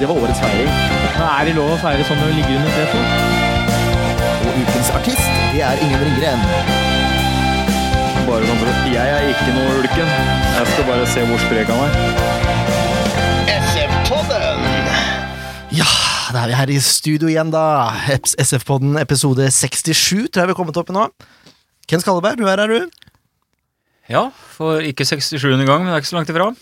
Det var årets feiring. Er det lov å feire sånn når du ligger under tre to? Og ukens artist, det er Ingen Ringgren. Bare sånn for at Jeg er ikke noe ulken. Jeg skal bare se hvor sprek han er. Ja, da er vi her i studio igjen, da. SF-podden episode 67 tror jeg vi har kommet opp i nå. Ken Skalleberg, du er her, du. Ja, for ikke 67. gang, men det er ikke så langt ifra.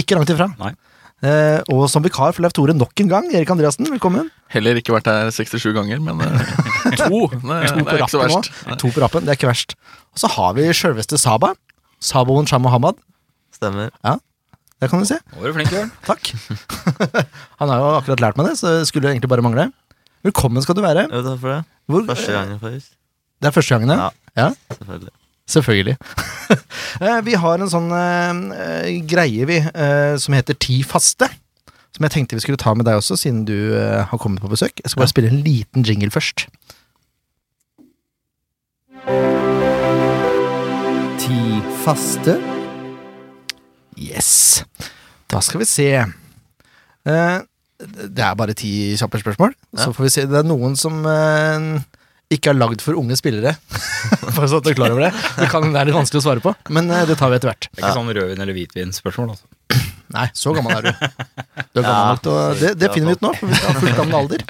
Ikke langt ifra. Nei. Eh, og som vikar for Leif Tore nok en gang, Erik Andreassen, velkommen. Heller ikke vært her 67 ganger, men eh, to. Det, To det er ikke så verst. nå. To på rappen, det er ikke verst. Og så har vi sjølveste Saba. Saboen Shah Mohammed. Stemmer. Ja, Det kan du se. Nå var du flink, Jørn. Takk. Han har jo akkurat lært meg det, så det skulle egentlig bare mangle. Velkommen skal du være. Jo, takk for det. Hvor, Første gangen, faktisk. Det er første gangen, ja? Ja. Selvfølgelig. Selvfølgelig. Eh, vi har en sånn uh, greie, vi, uh, som heter Ti faste. Som jeg tenkte vi skulle ta med deg også, siden du uh, har kommet på besøk. Jeg skal bare spille en liten jingle først. Ti faste. Yes. Da skal vi se. Eh, det er bare ti kjappe spørsmål. Så får vi se. Det er noen som ikke er lagd for unge spillere. Bare så at du er klar over det. Det kan være litt vanskelig å svare på, men eh, det tar vi etter hvert. Det er ikke sånn rødvin- eller hvitvinspørsmål, altså. Nei, så gammel er du. Du er gammel nok til å Det, det finner vi ut nå, for vi skal ha fullt navn og alder.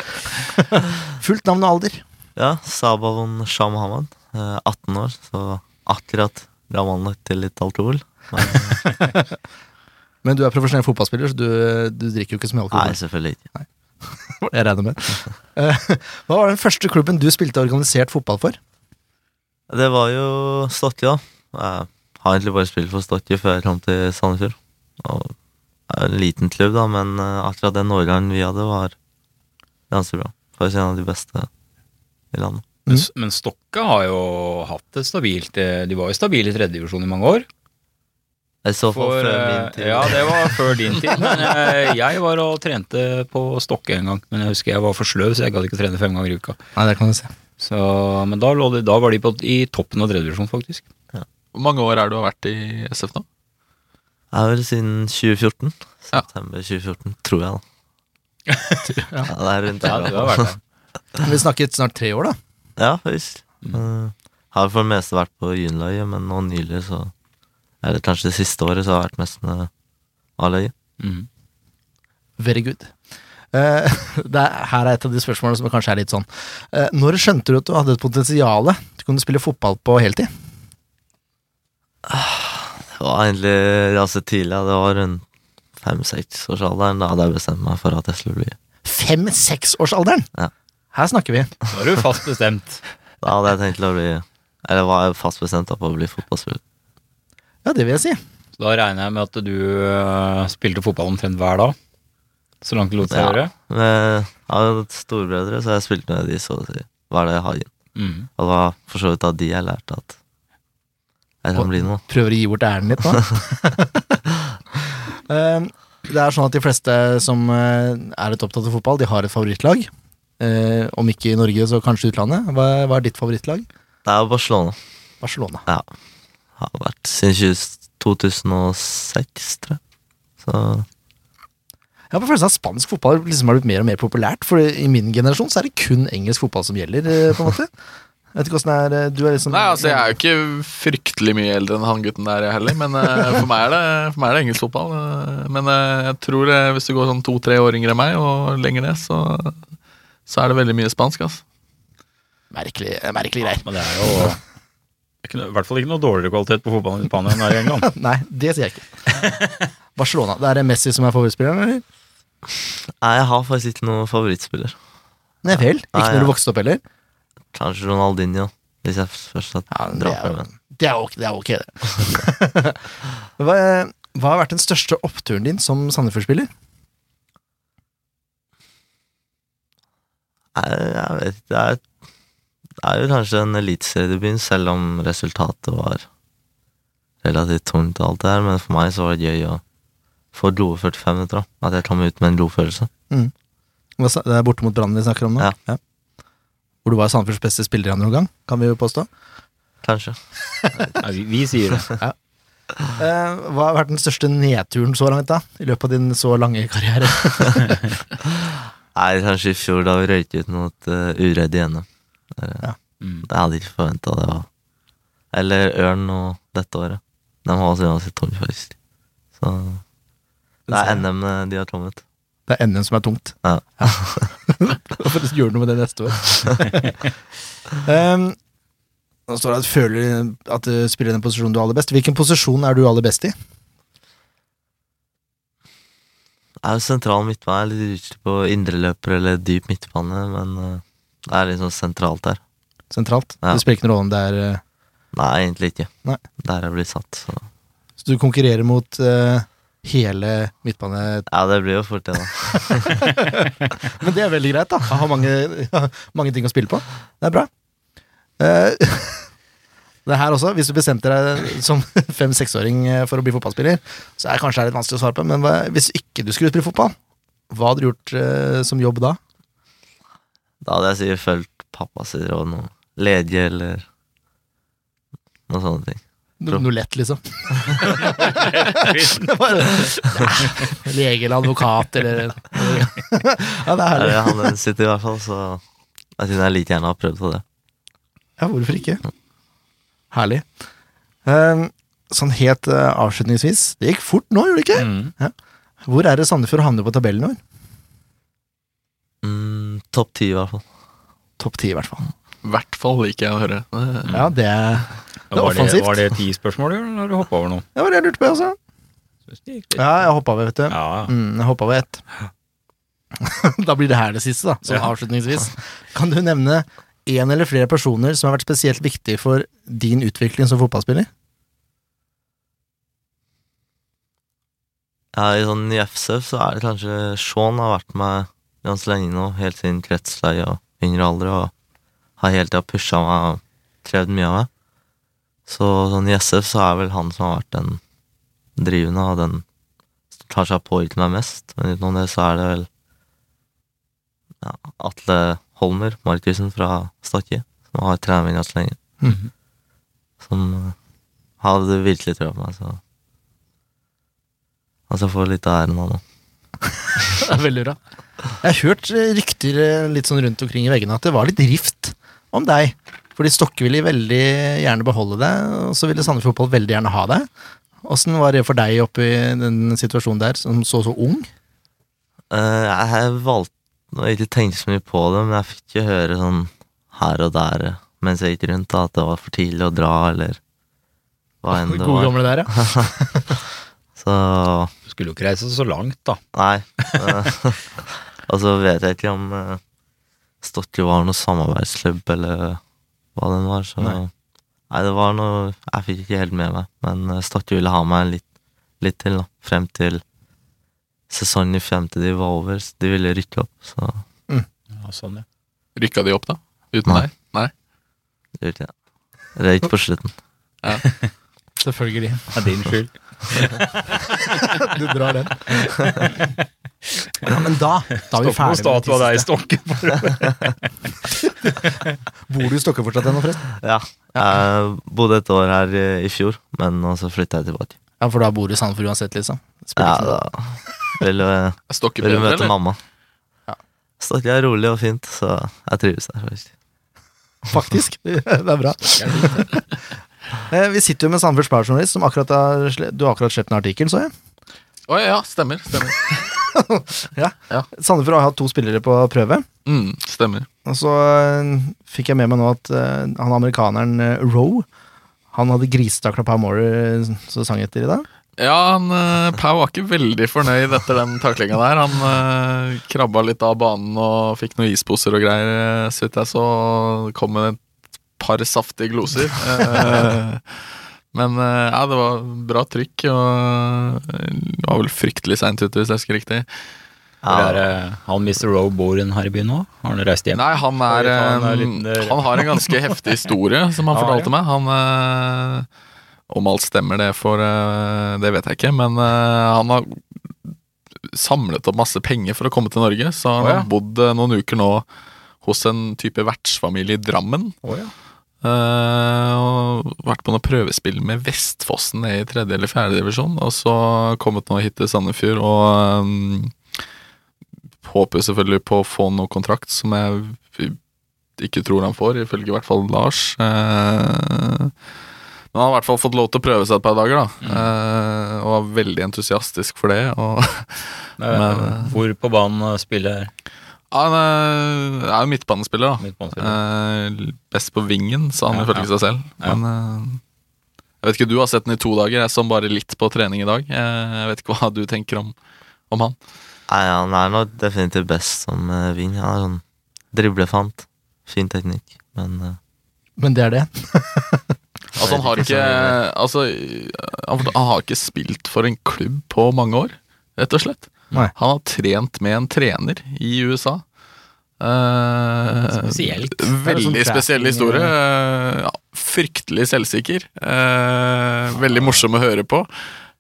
Fullt navn og alder. Ja, Sabahon Shah Mohammed. eh, 18 år, så akkurat gammel nok til litt alkohol. Men Men du er profesjonell fotballspiller, så du, du drikker jo ikke så mye alkohol. nei, selvfølgelig ikke. Jeg regner med. Eh, Hva var den første klubben du spilte organisert fotball for? Det var jo Stokke, da. Jeg har egentlig bare spilt for Stokke før jeg kom til Sandefjord. Og det er en liten klubb, da, men eh, akkurat den årgangen vi hadde, var ganske bra. Faktisk en av de beste i landet. Men, Mm. men Stokke har jo hatt et stabilt eh, De var jo stabile i tredjedivisjon i mange år. I så fall For, før eh, min tid. ja, det var før din tid. Men jeg, jeg var og trente på Stokke en gang. Men jeg husker jeg var for sløv, så jeg gadd ikke trene fem ganger i uka. Nei, det kan du se. Så, men da, lå de, da var de på, i toppen av tredjedivisjon, faktisk. Hvor mange år er du har vært i SF nå? Jeg er vel siden 2014. September 2014, tror jeg, da. ja. det er rundt Ja, der, du har vært der. Vi snakket snart tre år, da. Ja, faktisk. Uh, har for det meste vært på juniorlaget, men nå nylig så Eller kanskje det siste året så har jeg vært mest med A-laget. Mm. Very good. Uh, det er, her er et av de spørsmålene som kanskje er litt sånn Uh, Når skjønte du at du hadde et potensial til å kunne spille fotball på heltid? Det var egentlig ganske tidlig. Det var rundt fem-seksårsalderen. Da hadde jeg bestemt meg for at jeg skulle bli Fem-seksårsalderen! Ja. Her snakker vi. Da er du fast bestemt. Da hadde jeg tenkt å bli Eller var jeg fast bestemt på å bli fotballspiller. Ja, det vil jeg si. Så da regner jeg med at du uh, spilte fotball omtrent hver dag? Så langt det lot seg Ja. gjøre? Men Jeg har storebrødre, så jeg spilte med de så å si hver dag i hagen. Mm. Og det var for så vidt av de jeg lærte at jeg kan bli noe. Prøver å gi bort æren litt da? Eh, det er sånn at de fleste som eh, er litt opptatt av fotball, de har et favorittlag. Eh, om ikke i Norge, så kanskje utlandet. Hva, hva er ditt favorittlag? Det er Barcelona. Barcelona. Barcelona. Har vært siden 2006, tror jeg. Så Jeg har på følelsen at spansk fotball liksom har blitt mer og mer populært. For i min generasjon så er det kun engelsk fotball som gjelder, eh, på en måte. Jeg vet ikke åssen det er eh, Du er liksom Nei, altså Jeg er jo ikke fryktelig mye eldre enn han gutten der heller, men eh, for, meg er det, for meg er det engelsk fotball. men jeg tror det, hvis du går sånn to-tre år yngre enn meg, og lenger ned, så, så er det veldig mye spansk. altså. Merkelig, merkelig greier. Men det er jo ikke noe- i hvert fall ikke noe dårligere kvalitet på fotballen i Spania enn her i England. Nei, det sier jeg ikke. Barcelona. Det er Messi som er favorittspilleren, eller? Nei, jeg har faktisk ikke noen favorittspiller. Nei vel. Ikke Nei, når du vokste opp heller? Kanskje Ronaldinho, hvis jeg først har Ja, det, dratt er, med. det, er ok, det er okay, det. hva, hva har vært den største oppturen din som Sandefjord-spiller? Jeg, jeg vet ikke. Det er, det er jo kanskje en eliteseriedebut, selv om resultatet var relativt tungt og alt det her, men for meg så var det gøy å få gode 45 minutter. da. At jeg kom ut med en god følelse. Mm. Det er borte mot Brann vi snakker om nå? Ja. Hvor du var Sandefjords beste spiller andre omgang, kan vi jo påstå. Kanskje. Nei, vi, vi sier det. Eh, hva har vært den største nedturen så langt, da? I løpet av din så lange karriere? Nei, kanskje i fjor da vi røyk ut mot uh, Uredd i NM. Ja. Mm. Jeg hadde ikke forventa det. var- Eller Ørn nå dette året. De har også ganske tungt, faktisk. Så det er NM de har kommet. Det er NM som er tungt. Ja. Da får du gjøre noe med det neste år. um, nå står det at føler at du spiller den posisjonen du er aller best. Hvilken posisjon er du aller best i? Jeg er jo sentral midtbane. Litt usikker på indreløper eller dyp midtbane, men eh, det er sånn sentralt her. Sentralt? Ja. Det spiller ikke noen rolle om det er eh, Nei, egentlig ikke. Nei. Der jeg blir satt, så Så du konkurrerer mot eh, hele midtbane... Ja, det blir jo fort det, da. Men det er veldig greit, da. Jeg har mange, mange ting å spille på. Det er bra. Eh, det her også, hvis du bestemte deg som fem-seksåring eh, for å bli fotballspiller, så er det kanskje litt vanskelig å svare på, men hva, hvis ikke du skulle spille fotball, hva hadde du gjort eh, som jobb da? Da hadde jeg sikkert fulgt pappas råd, noe lege eller noen sånne ting. No, noe lett, liksom. Bare, Lege eller advokat eller Ja, det er herlig. Han sitter i hvert fall, så jeg synes jeg like gjerne har prøvd på det. Ja, hvorfor ikke? Herlig. Eh, sånn helt eh, avslutningsvis, det gikk fort nå, gjorde det ikke? Mm. Hvor er det Sandefjord havner på tabellen i år? Topp ti, i hvert fall. Topp ti, i hvert fall. I hvert fall liker jeg å høre. Ja, det, det er Var det, offensivt. var det ti spørsmål, eller har du hoppa over noe? det var det jeg lurte på, altså. Ja, jeg hoppa over, vet du. Ja, Mm, jeg hoppa over ett. da blir det her det siste, da, sånn Ja. avslutningsvis. Kan du nevne én eller flere personer som har vært spesielt viktig for din utvikling som fotballspiller? Ja, i sånn i FCF så er det kanskje Sean har vært med ganske lenge nå, helt siden kretsleie og yngre alder, og har hele tida pusha meg og krevd mye av meg. Så sånn i SF så er vel han som har vært den drivende, og den som seg på ikke meg mest. Men utenom det så er det vel ja, Atle Holmer, Markussen fra Stakke, som har trent meg ganske lenge. Mhm. Som eh, hadde virkelig trua på meg, så Altså får litt av æren av det. Det er veldig bra. Jeg har hørt eh, rykter eh, litt sånn rundt omkring i veggene at det var litt rift om deg. Fordi Stokke ville veldig gjerne beholde deg, og så ville Sandefjord Fotball veldig gjerne ha deg. Åssen var det for deg oppi den situasjonen der, som så så ung? Uh, jeg valgte nå jeg ikke tenkt så mye på det, men jeg fikk jo høre sånn her og der mens jeg gikk rundt, da, at det var for tidlig å dra, eller hva enn det Gode var. gamle der, ja. Så Du skulle jo ikke reise så langt, da. nei. eh, og så vet jeg ikke om uh, Stokke var noe samarbeidsklubb, eller hva den var, så Nei. Nei, det var noe Jeg fikk ikke helt med meg, men eh, Stokke ville ha meg litt, litt til, da. Frem til sesongen i femte de var over. så De ville rykke opp, så Ja, sånn, ja. Rykka de opp, da? Uten Nei. deg? Nei? det gjorde jeg. Røyk på slutten. Selvfølgelig. Det er din skyld. Du drar den. Ja, men da, da er vi ferdige med de deg i Stokke. Bor du i Stokke fortsatt ennå, forresten? Ja. Jeg bodde et år her i, fjor, men så flytta jeg tilbake. Ja, for da bor du i Sandefjord uansett, liksom? Spiller Ja, da vil jeg Er vil du møte eller? mamma. Ja. Stokke er rolig og fint, så jeg trives der. faktisk. Faktisk. Det er bra. Eh, Vi sitter jo med Sandefjords Blad-journalist, som akkurat har Du har akkurat sluppet en artikkel, så jeg. Å ja, stemmer. stemmer. Sandefjord har hatt to spillere på prøve. Mm, stemmer. Og så eh, fikk jeg med meg nå at uh, han amerikaneren uh, Roe Han hadde grisetakla Pau Maurer sang etter i dag. Ja, han, uh, Pau var ikke veldig fornøyd etter den taklinga der. Han krabba litt av banen og fikk noen isposer og greier, så vidt jeg så. Kom med et par saftige gloser. Eh, men eh, ja, det var bra trykk, og eh, det var vel fryktelig seint ute, hvis jeg husker riktig. Ja. er han Mr. Roe bor i byen nå? Har han reist hjem? Nei, han er eh, eh, eh, Han har en ganske heftig historie, som han fortalte meg. Han eh, Om alt stemmer, det for eh, Det vet jeg ikke, men eh, han har samlet opp masse penger for å komme til Norge, så han har bodd eh, noen uker nå hos en type vertsfamilie i Drammen. Å, Eh, og vært på noe prøvespill med Vestfossen i tredje eller fjerde divisjon. Og så kommet nå hit til Sandefjord og um, håper selvfølgelig på å få noe kontrakt som jeg ikke tror han får, ifølge i hvert fall Lars. Uh, men han har i hvert fall fått lov til å prøve seg et par dager, da. Eh, og var veldig entusiastisk for det. Og Eh, Hvor på banen spiller han er jo midtbanespiller, da. midtbanespiller? Eh, best på vingen, sa han Ja, ifølge ja. seg selv. Ja. Men eh, jeg vet ikke, du har sett den i to dager. Jeg så bare litt på trening i dag. Eh, jeg vet ikke hva du tenker om, om han. Nei, han er nok definitivt best som uh, ving. Han er sånn driblefant. Fin teknikk, men uh, Men det er det. Altså, han har ikke altså, han, han har ikke spilt for en klubb på mange år, rett og slett. Nei. Han har trent med en trener i USA. Eh, Spesielt. Veldig sånn spesiell historie. Eh, ja, fryktelig selvsikker. Eh, veldig morsom å høre på.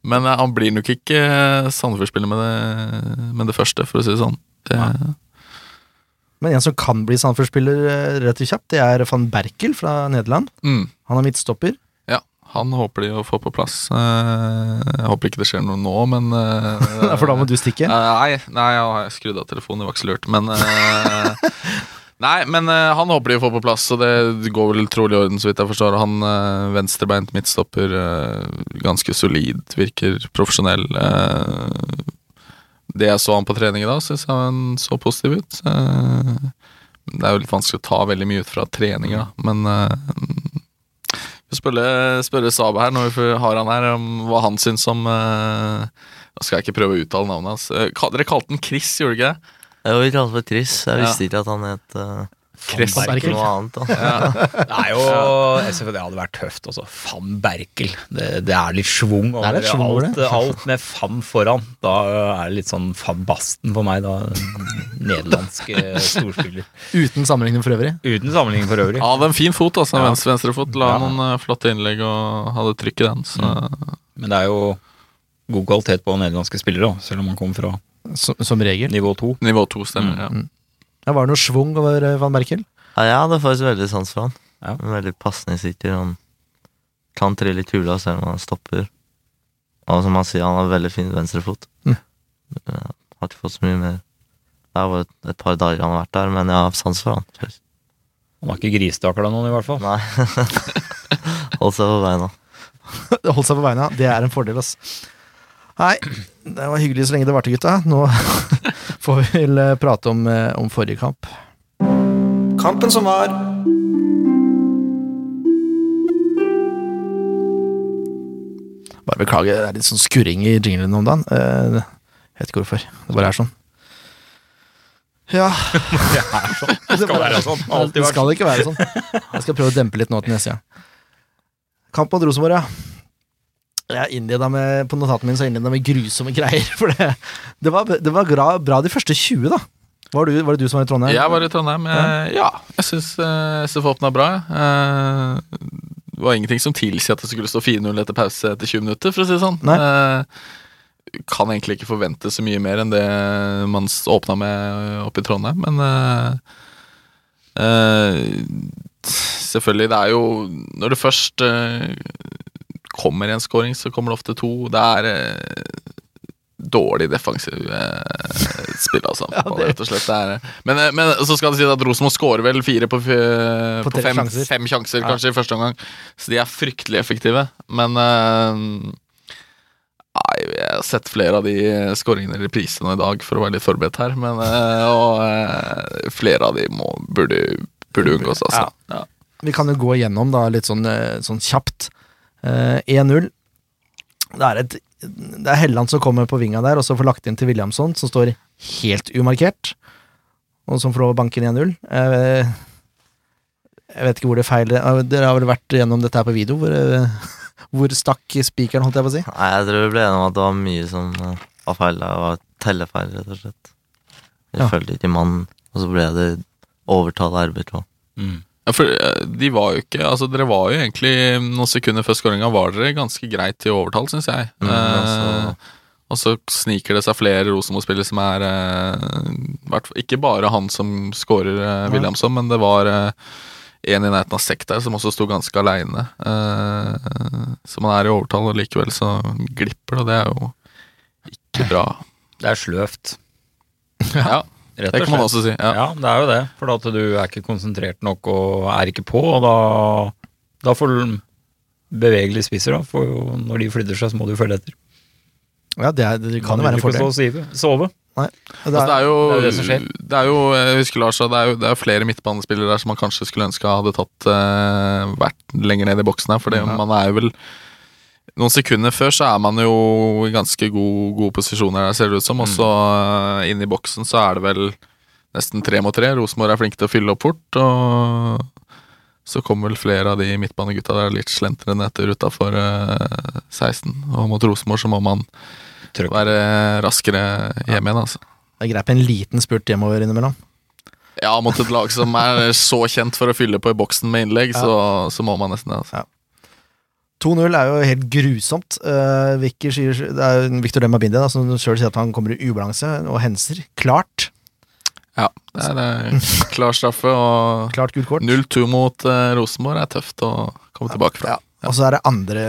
Men eh, han blir nok ikke eh, Sandefjord-spiller med, det- med det første, for å si det sånn. Det, Men en som kan bli Sandefjord-spiller eh, relativt kjapt, det er van Berkel fra Nederland. mm, Han er midtstopper. Han håper de å få på plass. Eh, jeg håper ikke det skjer noe nå, men eh, For da må du stikke. Nei, nei, jeg har skrudd av telefonen, det var ikke så lurt, men eh, Nei, men eh, han håper de får på plass, og det går vel trolig i orden, så vidt jeg forstår. Han uh, venstrebeint midtstopper, eh, ganske solid, virker profesjonell. eh, det jeg så han på trening i dag, syns jeg han så positiv ut. Eh, det er jo litt vanskelig å ta veldig mye ut fra treninga, men uh, vi får spørre, spørre Sabe her, når vi har han her, om hva han syns om uh, skal jeg ikke prøve å uttale navnet hans. Eh, Dere kalte han Chris, gjorde dere ikke det? Jeg var ikke for Chris. Jeg Ja. visste ikke at han het uh, Kress. Berkel. noe annet. Da. Det er jo SFD Det hadde vært tøft, altså. Van Berkel. Det, det er litt schwung Det er litt schwung over over alt, alt med van foran. Da er det litt sånn van Basten for meg, da. Nederlandsk eh, storspiller. Uten sammenligning for øvrig. Uten sammenligning for øvrig. Av en fin fot, altså. Ja. Venstre, venstre fot. La Ja. noen eh, flotte innlegg og hadde trykk i den. Så. Men det er jo god kvalitet på nederlandske spillere, selv om man kommer fra Som, som regel. nivå to. Nivå to stemmer. Mm. ja. Ja, var det noe schwung over eh, van Berkel? Ja, jeg hadde faktisk veldig sans for han. Ja. Veldig pasningssikker. Han kan trille i hula selv om han stopper. Og som han sier, han har veldig fin venstrefot. Mm. Jeg har ikke fått så mye mer Det er bare et, et par dager han har vært der, men jeg har sans for han. Han har ikke gristakla noen, i hvert fall. Nei. Hold seg på beina. Holdt seg på beina. Det er en fordel, ass. Nei, det var hyggelig så lenge det varte, gutta. Nå får vi vel eh, prate om, eh, om forrige kamp. Kampen som var. Bare beklager, det er litt sånn skurring i jinglen om dagen. Eh, Jeg vet ikke hvorfor. Det bare er sånn. Ja Det er sånn. Det skal være sånn. Alltid Det skal ikke være sånn. Jeg skal prøve å dempe litt nå til neste gang. Kamp mot Rosenborg, ja. Jeg med, På notatene mine så innleda med grusomme greier. For det, det var, det var bra, bra de første 20, da. Var, du, var det du som var i Trondheim? Jeg var i Trondheim. ja. Ja, jeg syns SF-åpna bra. Eh, Det var ingenting som tilsier at det skulle stå 4-0 etter pause etter 20 minutter, for å si det sånn. Nei. Eh, Kan egentlig ikke forvente så mye mer enn det man åpna med oppe i Trondheim, men eh, eh, Selvfølgelig, det er jo Når det først eh, kommer en scoring, så kommer det ofte to. Det er eh, dårlig defensiv eh, spill, altså. Ja, det- rett og slett. Er, men, eh, men så skal det sies at Rosenborg skårer vel fire på, På på, fem, sjanser. fem sjanser, Ja. kanskje, i første omgang. Så de er fryktelig effektive. Men eh, Nei, jeg har sett flere av de skåringene i reprise nå i dag for å være litt forberedt her. Men eh, og, eh, flere av de må, burde, burde unngås, altså. Ja. Vi kan jo gå igjennom da litt sånn, eh, sånn kjapt. Eh, 1-0. Det er, et, det er Helland som kommer på vinga der, og så får lagt inn til Williamson, som står helt umarkert. Og som får lov å banke inn 1-0. Eh, jeg vet ikke hvor det feiler eh, Dere har vel vært gjennom dette her på video? Hvor, eh, hvor stakk spikeren, holdt jeg på å si? Nei, jeg tror vi ble enige om at det var mye som var feil. Det var tellefeil, rett og slett. Vi Ja. følte ikke mannen, og så ble det overtalt arbeid RB2. Mm. Ja, for eh, de var jo ikke Altså, dere var jo egentlig noen sekunder før skåringa var dere ganske greit i overtall, syns jeg. Mm, Eh, altså- og så sniker det seg flere Rosenborg-spillere som er eh, Ikke bare han som skårer, eh. Williamson, men det var eh, en i nærheten av sekk der som også sto ganske aleine. så man er i overtall, og likevel så glipper det, og det er jo ikke bra. Det er sløvt, Ja, rett det kan man også si. Ja. Ja. det er jo det. For at du er ikke konsentrert nok og er ikke på, og da, da får du bevegelige spisser, da. For når de flytter seg, så må du følge etter. Ja, det, er, det kan jo være en ikke fordel. stå og sove. Nei. Det Altså, det er jo, det er jo det som skjer. det er jo, jeg husker Lars det er jo det er flere midtbanespillere der som man kanskje skulle ønske hadde tatt uh, vært lenger ned i boksen her, for Ja. man er jo vel noen sekunder før så er man jo i ganske god, gode posisjoner der, ser det ut som. Og så mm. inn i boksen så er det vel nesten tre mot tre. Rosenborg er flinke til å fylle opp fort. Og så kommer vel flere av de midtbanegutta der litt slentrende etter utafor 16. Og mot Rosenborg så må man Trykk. være raskere hjem igjen, altså. Det er greit med en liten spurt hjemover innimellom. Ja, mot et lag som er så kjent for å fylle på i boksen med innlegg, Ja. så, så må man nesten det. Altså. 2-0 er jo helt grusomt. Uh, Vicky sier, det er Victor Demabindi da, som sjøl sier at han kommer i ubalanse, og henser. Klart. Ja, det er det. klar straffe, og Klart gult kort. 0-2 mot uh, Rosenborg er tøft å komme tilbake fra. Ja. Og så er det andre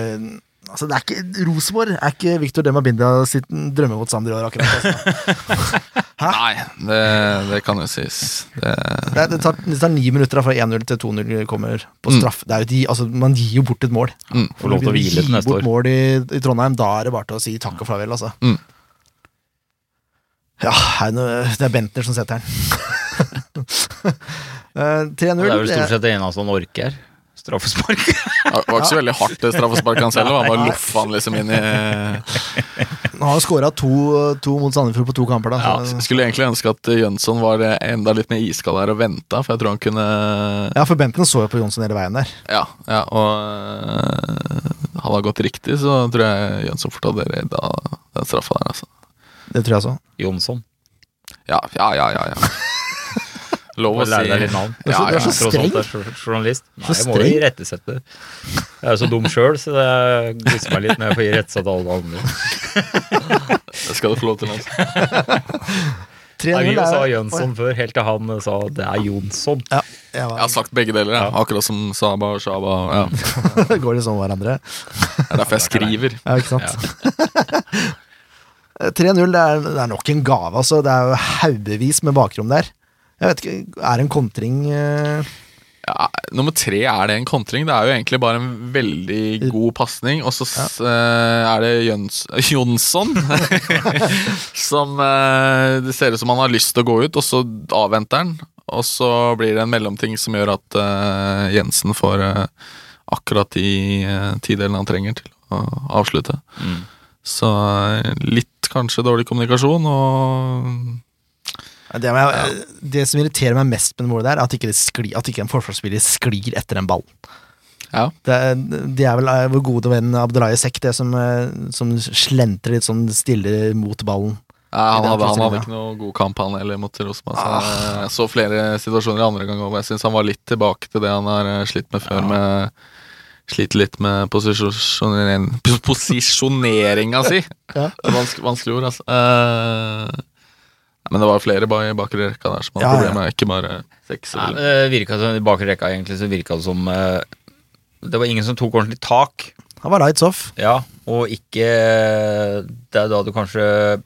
Altså, det er ikke Rosenborg er ikke Victor Demabinda sitt drømmemotstander i år, akkurat. Altså. Nei, det, det kan jo sies. Det, Det, det, tar, det tar ni minutter fra 1-0 til 2-0 kommer på Mm. straff. Det er jo de, altså, man gir jo bort et mål. mm, Får lov til å hvile til neste bort år. mål i, i Trondheim, da er det bare til å si takk og farvel, altså. Mm. Ja, det, er Bentner som setter den. Eh, 3-0 Det er vel stort sett det eneste han orker. Straffespark. det var ikke så veldig hardt det straffesparket han selv, han bare loffa han liksom inn i Han har skåra to, to mot Sandefjord på to kamper, da. ja, Skulle egentlig ønske at Jønsson var enda litt mer iskald her og venta, for jeg tror han kunne ja, for Benten så jo på Jonsson hele veien der. Ja, ja og øh, hadde han gått riktig, så tror jeg Jønsson fort hadde redda den straffa der, altså. Det tror jeg så. Jonsson. Ja, ja, ja, ja. ja. Lov å si deg litt navn. Du er så- Ja, du er ja. så streng. er journalist. Nei, jeg må jo irettesette. Jeg er jo så dum sjøl, så det glisser meg litt når jeg får irettesatt alle andre. Det skal du få lov til. Altså. Vi sa Jønsson før, helt til han sa det er Jonsson. Ja, jeg var, Jeg har sagt begge deler, ja. akkurat som Saba og Shaba. Ja. går litt sånn hverandre. Det er derfor jeg skriver. Ja, ikke sant? 3-0, det, det er nok en gave, altså. Det er jo haugevis med bakrom der. Jeg vet ikke, er en kontring eh, Ja, nummer tre, er det en kontring? Det er jo egentlig bare en veldig god pasning, og så ja. eh, er det Jøns Jonsson som eh, Det ser ut som han har lyst til å gå ut, og så avventer han. Og så blir det en mellomting som gjør at eh, Jensen får eh, akkurat de uh, tidelene han trenger til å avslutte. Mm. Så litt kanskje dårlig kommunikasjon, og det, med, det som irriterer meg mest med det målet der, er at ikke, det skli, at ikke en forsvarsspiller sklir etter en ball. ja. Det, det er vel eh, vår gode venn Abdelaye Sek, det som, eh, som slentrer litt sånn stille mot ballen. Ja, han, hadde, han hadde ikke noe god kamp, han heller, mot. Så Ah. Jeg så flere situasjoner i andre gang òg. Jeg syns han var litt tilbake til det han har eh, slitt med før. med Sliter litt med posisjonering, pos- posisjoneringa si. Ja. Vanskelig, vanskelig ord, altså. Eh, men det var flere i bakre rekka der som hadde Ja, ja. ikke bare seks. Eller- som, I bakre rekka egentlig så virka det som eh, Det var ingen som tok ordentlig tak. Han var lights off. Ja, og ikke Det er da du kanskje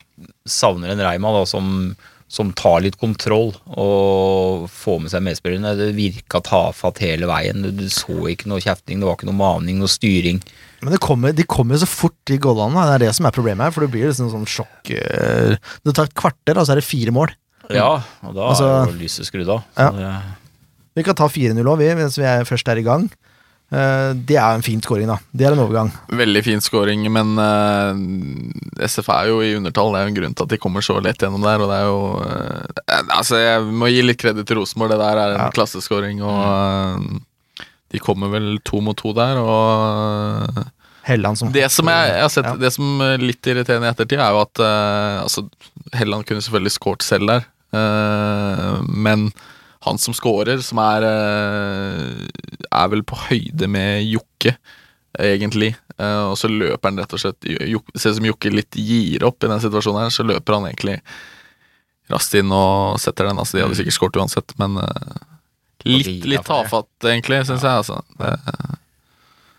savner en Reima da, som, som tar litt kontroll og får med seg medspillerne. Det virka tafatt hele veien. Du, du så ikke noe kjefting, det var ikke noe maning, noe styring. Men det kommer, de kommer jo så fort, de goalene. Det er det som er problemet her, for det blir liksom sånn sjokk eh, Det tar et kvarter, og så er det fire mål. Ja, og da Altså- er jo lyset skrudd av. Ja. Det- Vi kan ta 4-0 òg, vi, mens vi er først er i gang. Eh, det er en fin scoring, da. Det er en overgang. Veldig fin scoring, men uh, SF er jo i undertall. Det er jo en grunn til at de kommer så lett gjennom der. Og det er jo uh, Altså, jeg må gi litt kreditt til Rosenborg. Det der er en Ja. klassescoring, og eh, de kommer vel to mot to der, og Helland som det som jeg, jeg har sett, Ja. det som er litt irriterende i ettertid, er jo at uh, altså, Helland kunne selvfølgelig skåret selv der, uh, men han som scorer, som er uh, Er vel på høyde med Jokke, egentlig. Eh, og så løper han rett og slett Juk, Ser ut som Jokke litt gir opp i den situasjonen her, så løper han egentlig raskt inn og setter den. Altså, de hadde sikkert skåret uansett, men eh, litt, litt tafatt, egentlig, syns jeg. Altså. Det,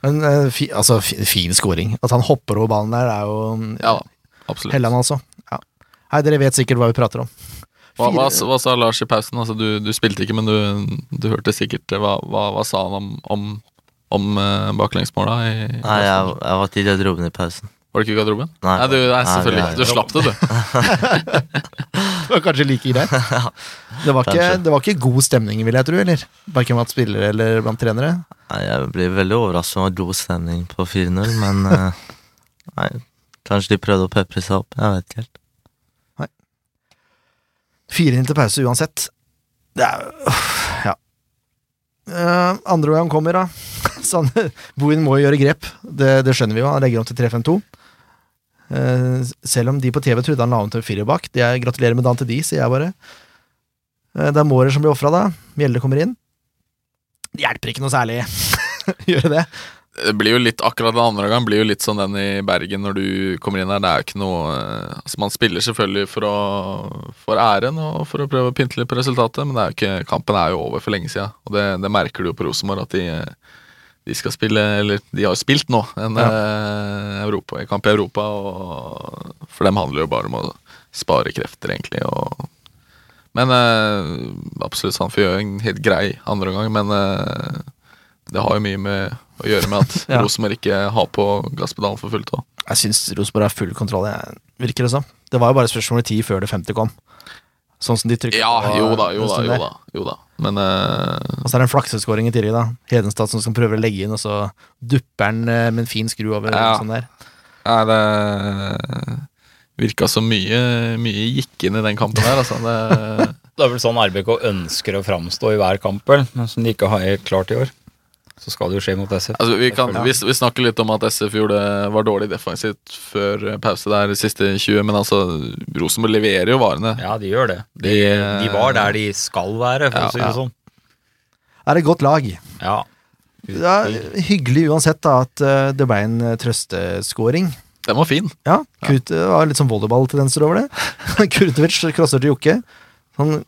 Men uh, fi, altså, fin scoring. At han hopper over ballen der, er jo ja absolutt. Helland, altså. Ja. Hei, dere vet sikkert hva vi prater om. Hva, hva, hva sa Lars i pausen? Altså, du, du spilte ikke, men du, du hørte sikkert. Hva, hva, hva sa han om, om, om uh, baklengsmåla? I, Nei, jeg, jeg var ikke i garderoben i pausen. Var du ikke i garderoben? Nei. Nei, du, nei selvfølgelig nei. Du slapp det, du. Var kanskje like greit. Det var, ikke, det var ikke god stemning, vil jeg tro, eller? Verken blant spillere eller blant trenere. Nei, jeg blir veldig overrasket over god stemning på 4-0, men eh, Nei, kanskje de prøvde å pepre seg opp. Jeg vet ikke helt. 4-0 til pause uansett. Det er Ja. Uh, andre gang kommer, da. Sånn, Bohin må jo gjøre grep. Det, det skjønner vi jo. Han legger om til 3-5-2. Eh, selv om de på TV trodde han la om til firer bak. Er, gratulerer med dagen til de, sier jeg bare. Eh, det er Mårer som blir ofra, da. Mjelde kommer inn. Det hjelper ikke noe særlig. Gjøre det. Det blir jo litt, akkurat den andre gangen blir jo litt sånn den i Bergen når du kommer inn her. Det er jo ikke noe eh, Altså Man spiller selvfølgelig for, å, for æren og for å prøve å pynte litt på resultatet, men det er jo ikke, kampen er jo over for lenge siden. Og det, det merker du jo på Rosenborg, at de, de skal spille Eller de har jo spilt nå en eh, Europa, kamp i Europa, og for dem handler jo bare om å spare krefter, egentlig. og men eh, absolutt, han får gjøre en helt grei andre gang, men eh, det har jo mye med å gjøre med at Ja. Rosenborg ikke har på gasspedalen for fullt. også. Jeg syns Rosenborg har full kontroll, jeg, virker det som. Det var jo bare spørsmål i tid før det femte kom. Sånn som de trykket Ja, jo da, jo da, jo da. Jo da. Men uh, Og så er det en flakseskåring i tillegg, da. Hedenstad som skal prøve å legge inn, og så dupper han eh, med en fin skru over. Ja. Sånn der. ja det virka så mye, mye gikk inn i den kampen der, altså. Det, Det er vel sånn RBK ønsker å framstå i hver kamp, vel, som de ikke har helt klart i år. Så skal det jo skje mot SF. altså, vi, kan, vi, vi snakker litt om at SF gjorde, var dårlig defensivt før pause der de siste 20, men altså, Rosenborg leverer jo varene. Ja, de gjør det. De, de var der de skal være, for Ja, å si det ja. sånn. Er det et godt lag? Ja. Det er hyggelig uansett da at eh, det ble en eh, trøsteskåring. Den var fin. Ja, Kurt, det var litt sånn volleyballtendenser over det. Kurtovic krosser til Jokke. Han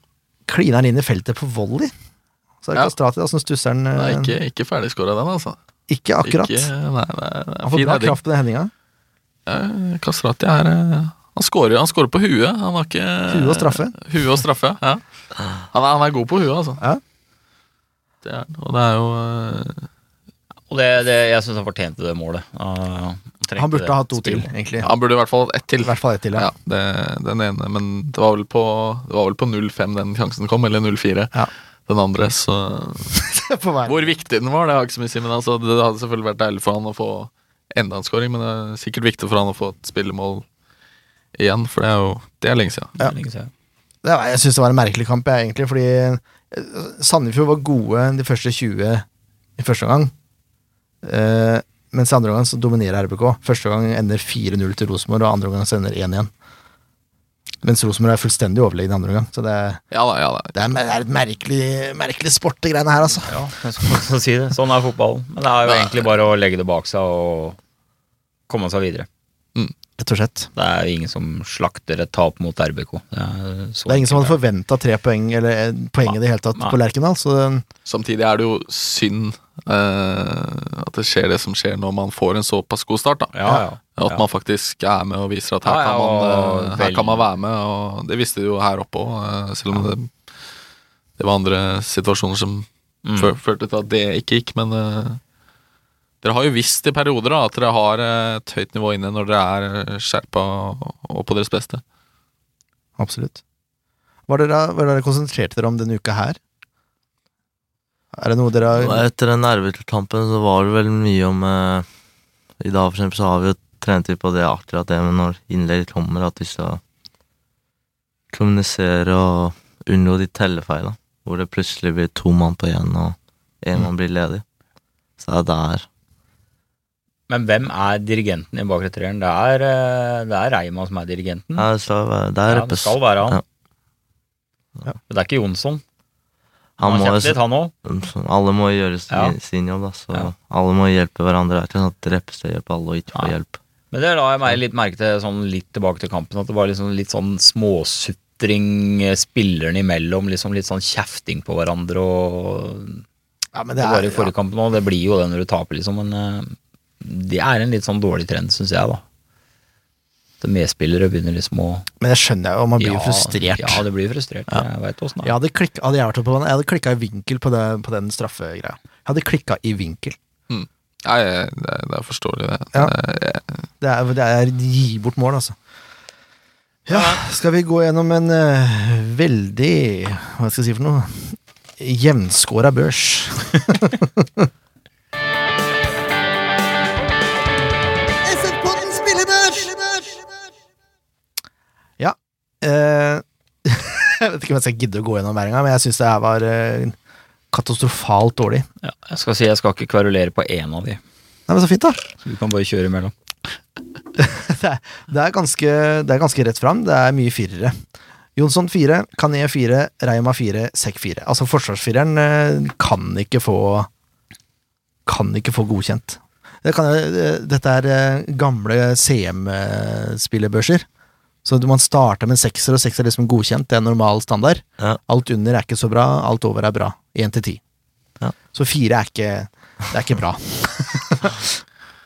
kliner inn i feltet på volley. Så er det Ja. Kastrati da, som stusser den. Nei, eh, ikke, ikke ferdigskåra den, altså. ikke akkurat. Ikke, nei, nei, nei, Han får bra kraft på den hendinga. Ja, Kastrati er eh, Han skårer, han skårer på huet. Han har ikke Huet og straffe. Huet og straffe, ja. Han er, han er god på huet, altså. Ja. Det er, og det er jo eh, Og det, det, jeg syns han fortjente det målet. Han, Han burde ha hatt to til, egentlig. Han burde i hvert fall hatt ett til. I hvert fall ett til, ja. Ja, det, den ene, men det var vel på, det var vel på 0-5 den sjansen kom, eller 0-4 Ja. Den andre, så. Hvor viktig den var, det har ikke så mye å si, men altså, det hadde selvfølgelig vært deilig for han å få enda en scoring, men det er sikkert viktig for han å få et spillemål igjen, for det er jo det er lenge siden. Ja. Lenge siden. Det var, jeg syns det var en merkelig kamp, jeg, egentlig, fordi eh, Sandefjord var gode de første 20 i første omgang. Uh, mens i andre omgang så dominerer RBK. Første gang ender 4-0 til Rosenborg, og andre omgang så ender 1-1. Mens Rosenborg er fullstendig overlegne i andre omgang. Så det, Ja da, ja da. det er, det er et merkelig, merkelig sport, det greiene her, altså. Ja, jeg skal si det. Sånn er fotballen. Men det er jo egentlig bare å legge det bak seg og komme seg videre. Rett og slett. Det er jo ingen som slakter et tap mot RBK. Det er, så Det er ingen som hadde forventa tre poeng, eller eh, poeng i det hele tatt, Nei. på Lerkendal. Så Samtidig er det jo synd eh, at det skjer det som skjer når man får en såpass god start. da Ja, ja. At ja. man faktisk er med og viser at her, Ja, ja, kan, man, og eh, her kan man være med. Og det visste de jo her oppe òg, selv om det, det var andre situasjoner som Mm. førte til at det ikke gikk. Men eh, dere har jo visst i perioder da, at dere har eh, et høyt nivå inne når dere er skjerpa og, på deres beste. absolutt. Hva har dere, dere konsentrert dere om denne uka her? Er det noe dere har Etter den RB-kampen så var det vel mye om eh, I dag for eksempel så har vi jo trent litt på det akkurat det med når innlegget kommer, at vi skal kommunisere og unngå de tellefeilene. Hvor det plutselig blir to mann på én, og én mann blir ledig. Så det er der. Men hvem er dirigenten i bakre treeren? Det er, eh, det er Reima som er dirigenten. Ja, det skal være Det er Ja, det skal være han. Ja. Men det er ikke Jonsson. Han Han må, har jo litt, han òg. alle må gjøre sin, Ja. sin jobb, da. Så Ja. alle må hjelpe hverandre. Det er ikke sånn at Reppestad hjelper alle og ikke får hjelp. Men det la jeg meg litt merke til sånn litt tilbake til kampen, at det var liksom litt sånn småsutring eh, spillerne imellom. Liksom litt sånn kjefting på hverandre og Ja, men Det det var i forrige kamp nå, det blir jo det når du taper, liksom, men eh, det er en litt sånn dårlig trend, syns jeg, da. At medspillere begynner liksom å men det skjønner jeg jo, man blir jo Ja, frustrert. Ja, det blir frustrert. Ja. Jeg veit åssen det Jeg er. hadde, klikk, hadde jeg vært på den, jeg hadde klikka i vinkel på, det, på den straffegreia. Jeg hadde klikka i vinkel. Nei, det, det er forståelig, det. Ja. Det- Det er, det er gi bort mål, altså. Ja, skal vi gå gjennom en uh, veldig Hva skal jeg si for noe? Jevnskåra børs. eh, jeg vet ikke om jeg skal gidde å gå gjennom hver gang, men jeg syns det her var eh, katastrofalt dårlig. Ja, jeg skal si jeg skal ikke kverulere på én av de, Nei, men Så fint, da. så du kan bare kjøre imellom. det, er, det, er ganske, det er ganske rett fram. Det er mye firere. Jonsson fire, Kané fire, Reima fire, Sekk fire. Altså, forsvarsfireren eh, kan ikke få Kan ikke få godkjent. Det kan, dette er gamle CM-spillebørser. Så man starter med en sekser, og sekser er liksom godkjent. Det er normal standard. Ja. Alt under er ikke så bra, alt over er bra. Én til ti. Ja. Så fire er ikke Det er ikke bra.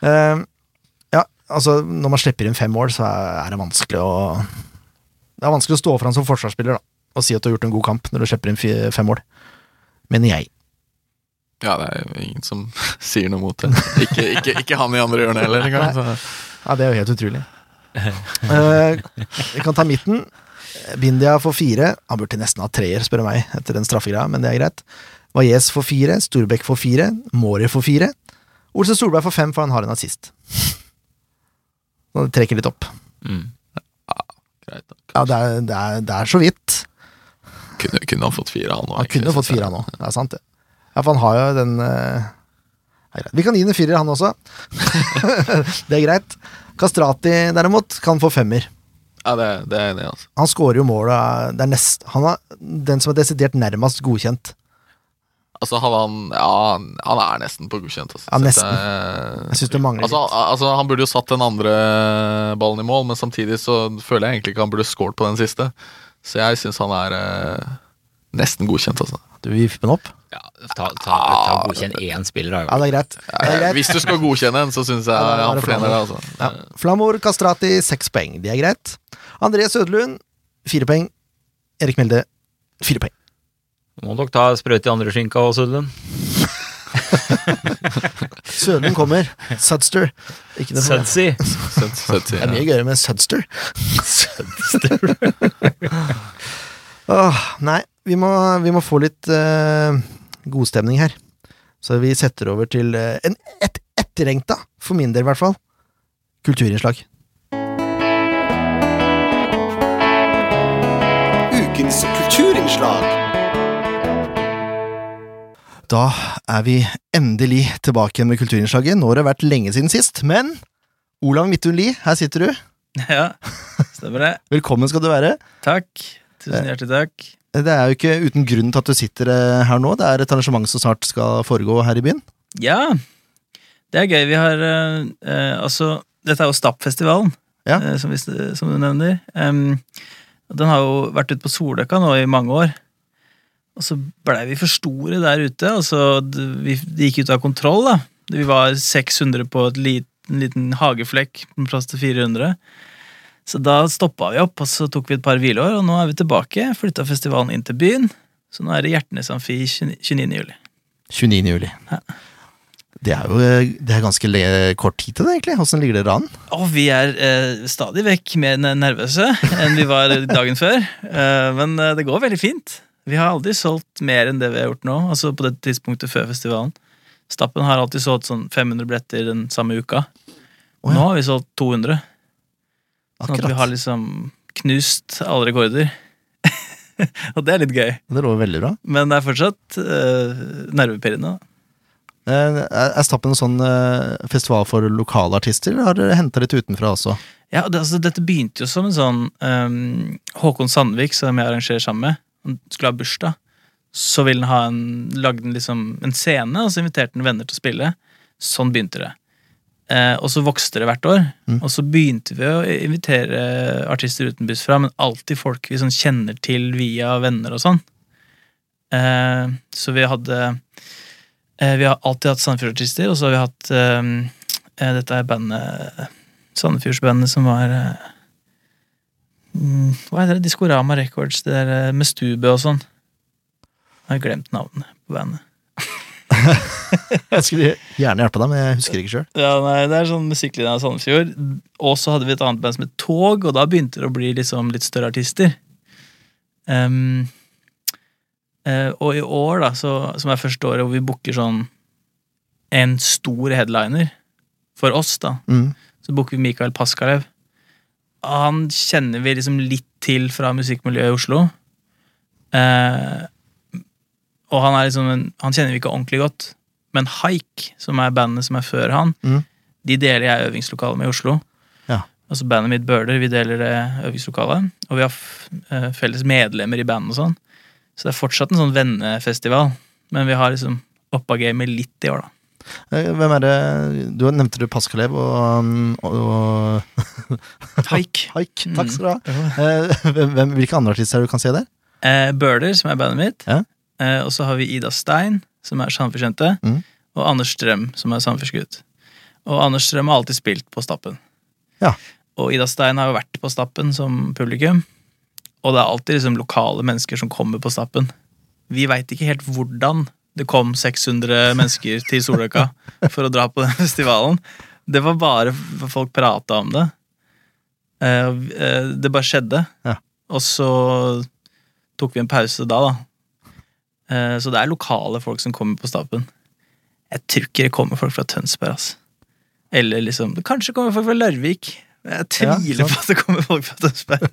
uh, ja, altså når man slipper inn fem mål, så er det vanskelig å Det er vanskelig å stå fram som forsvarsspiller da, og si at du har gjort en god kamp når du slipper inn fem mål. Mener jeg. Ja, det er jo ingen som sier noe mot det. Ikke, ikke, ikke han i andre hjørnet heller engang. Ja, det er jo helt utrolig. Eh, vi kan ta midten. Bindia får fire. Han burde nesten ha treer, spør du meg, etter den straffegreia, men det er greit. Valles får fire, Storbekk får fire, Mårer får fire. Olsen Solberg får fem, for han har en assist. Så det trekker litt opp. Mm. Greit, da. Ja, det er, det er, det er så vidt. Kunne, kunne han fått fire, han òg. Han kunne fått fire, han òg. Det er sant, det. Ja, for han har jo den eh, greit. Vi kan gi den en firer, han også. det er greit. Kastrati, derimot, kan få femmer. Ja, det, det er enig altså. Han scorer jo mål og Det er nest, Han er den som er desidert nærmest godkjent. Altså, han, han Ja, han- er nesten på godkjent. Altså. Ja, nesten. Jeg- Jeg syns det mangler Altså, litt. al- altså, Han burde jo satt den andre ballen i mål, men samtidig så føler jeg egentlig ikke han burde scoret på den siste. Så jeg syns han er eh, nesten godkjent, altså. Du vil vippe den opp? Ja, ta, ta, ta Godkjenn én spiller, da. Ja, det er greit. Det er greit. Hvis du skal godkjenne en, så syns jeg Ja, han fortjener det. Altså. Ja. Flamor Kastrati, seks poeng. Det er greit. André Søderlund, fire poeng. Erik Melde, fire poeng. Må dere ta sprøyte i andre skinka òg, Sødlund. Søderlund kommer. Sudster. Sudsy. Det er mye gøyere med Sudster. Åh, nei, vi må, vi må få litt uh, godstemning her. Så vi setter over til eh, en et, etterlengta, for min del i hvert fall, kulturinnslag. Ukens kulturinnslag. Da er vi endelig tilbake igjen med kulturinnslaget. Nå har det vært lenge siden sist, men Olav Midthun Lie, her sitter du. Ja, stemmer det. Velkommen skal du være. Takk. Tusen hjertelig takk. Det er jo ikke uten grunn til at du sitter eh, her nå. Det er et arrangement som snart skal foregå her i byen. Ja, det er gøy. Vi har eh, eh, Altså, dette er jo Stappfestivalen, Ja. eh, som, vi, som du nevner. Um, den har jo vært ute på Soløkka nå i mange år. Og så blei vi for store der ute. Altså, det, vi, gikk ut av kontroll, da. Vi var 600 på et lit, en liten hageflekk med plass til 400. Så da stoppa vi opp, og så tok vi et par hvileår, og nå er vi tilbake. Flytta festivalen inn til byen. Så nå er det Hjertenes Amfi 29. juli. 29. juli. Ja. Det er jo eh, det er ganske kort tid til det, egentlig. Åssen ligger dere an? Og vi er eh, stadig vekk mer nervøse enn vi var dagen før. Eh, men eh, det går veldig fint. Vi har aldri solgt mer enn det vi har gjort nå. Altså på det tidspunktet før festivalen. Stappen har alltid solgt sånn 500 billetter den samme uka. Oh, ja. Nå har vi solgt 200. Sånn at vi har liksom knust alle rekorder. Og det er litt gøy. Det lover veldig bra. Men det er fortsatt uh, nervepirrende. Eh, er Stappen en sånn uh, festival for lokale artister, eller har dere henta litt utenfra også? Ja, det, altså, Dette begynte jo som en sånn um, Håkon Sandvik, som jeg arrangerer sammen med. han skulle ha bursdag, så ville han ha en, lagde han liksom en scene, og så inviterte han venner til å spille. Sånn begynte det. Eh, og så vokste det hvert år. Og så begynte vi å invitere artister utenbys fra, men alltid folk vi sånn kjenner til via venner og sånn. Eh, så vi hadde eh, Vi har alltid hatt Sandefjord-artister, og så har vi hatt Dette er bandet Sandefjordsbandet som var mm, Hva heter det? Diskorama Records, det der med stube og sånn. Jeg har glemt navnet på bandet. Jeg skulle gjerne hjelpe deg, men jeg husker ikke sjøl. Ja, nei, Det er sånn musikklinje av Sandefjord. Og så hadde vi et annet band som het Tog, og da begynte det å bli liksom litt større artister. Um, uh, og i år, da, så, som er første året hvor vi booker sånn en stor headliner for oss, da, Mm. så booker vi Mikael Paskalev. Han kjenner vi liksom litt til fra musikkmiljøet i Oslo. Eh, og han liksom en, Han kjenner vi ikke ordentlig godt. Men Haik, som er bandet som er før han, Mm. de deler jeg øvingslokale med i Oslo. Ja. Altså Bandet mitt Bøhler, vi deler det øvingslokalet. Og vi har eh, felles medlemmer i bandet og sånn. Så det er fortsatt en sånn vennefestival. Men vi har liksom oppa gamet litt i år, da. Eh, Hvem er det Du nevnte du Paskalev og, um, og, og Haik. Haik. Takk skal du ha. Mm. Hvem, hvilke andre artister er det du kan se der? Eh, Bøhler, som er bandet mitt. Ja. Eh, og så har vi Ida Stein, som er Sandefjordjente, Mm. Og Anders Strøm, som er Sandefjordsgutt. Og Anders Strøm har alltid spilt på Stappen. Ja. Og Ida Stein har jo vært på Stappen som publikum. Og det er alltid liksom lokale mennesker som kommer på Stappen. Vi veit ikke helt hvordan det kom 600 mennesker til Soløkka for å dra på den festivalen. Det var bare folk prata om det. Eh, eh, Det bare skjedde. Ja. Og så tok vi en pause da, da. Eh, Så det er lokale folk som kommer på Stapen. Jeg tror ikke det kommer folk fra Tønsberg, altså. Eller liksom Kanskje kommer folk fra Larvik. Jeg Ja, tviler på at det kommer folk fra Tønsberg.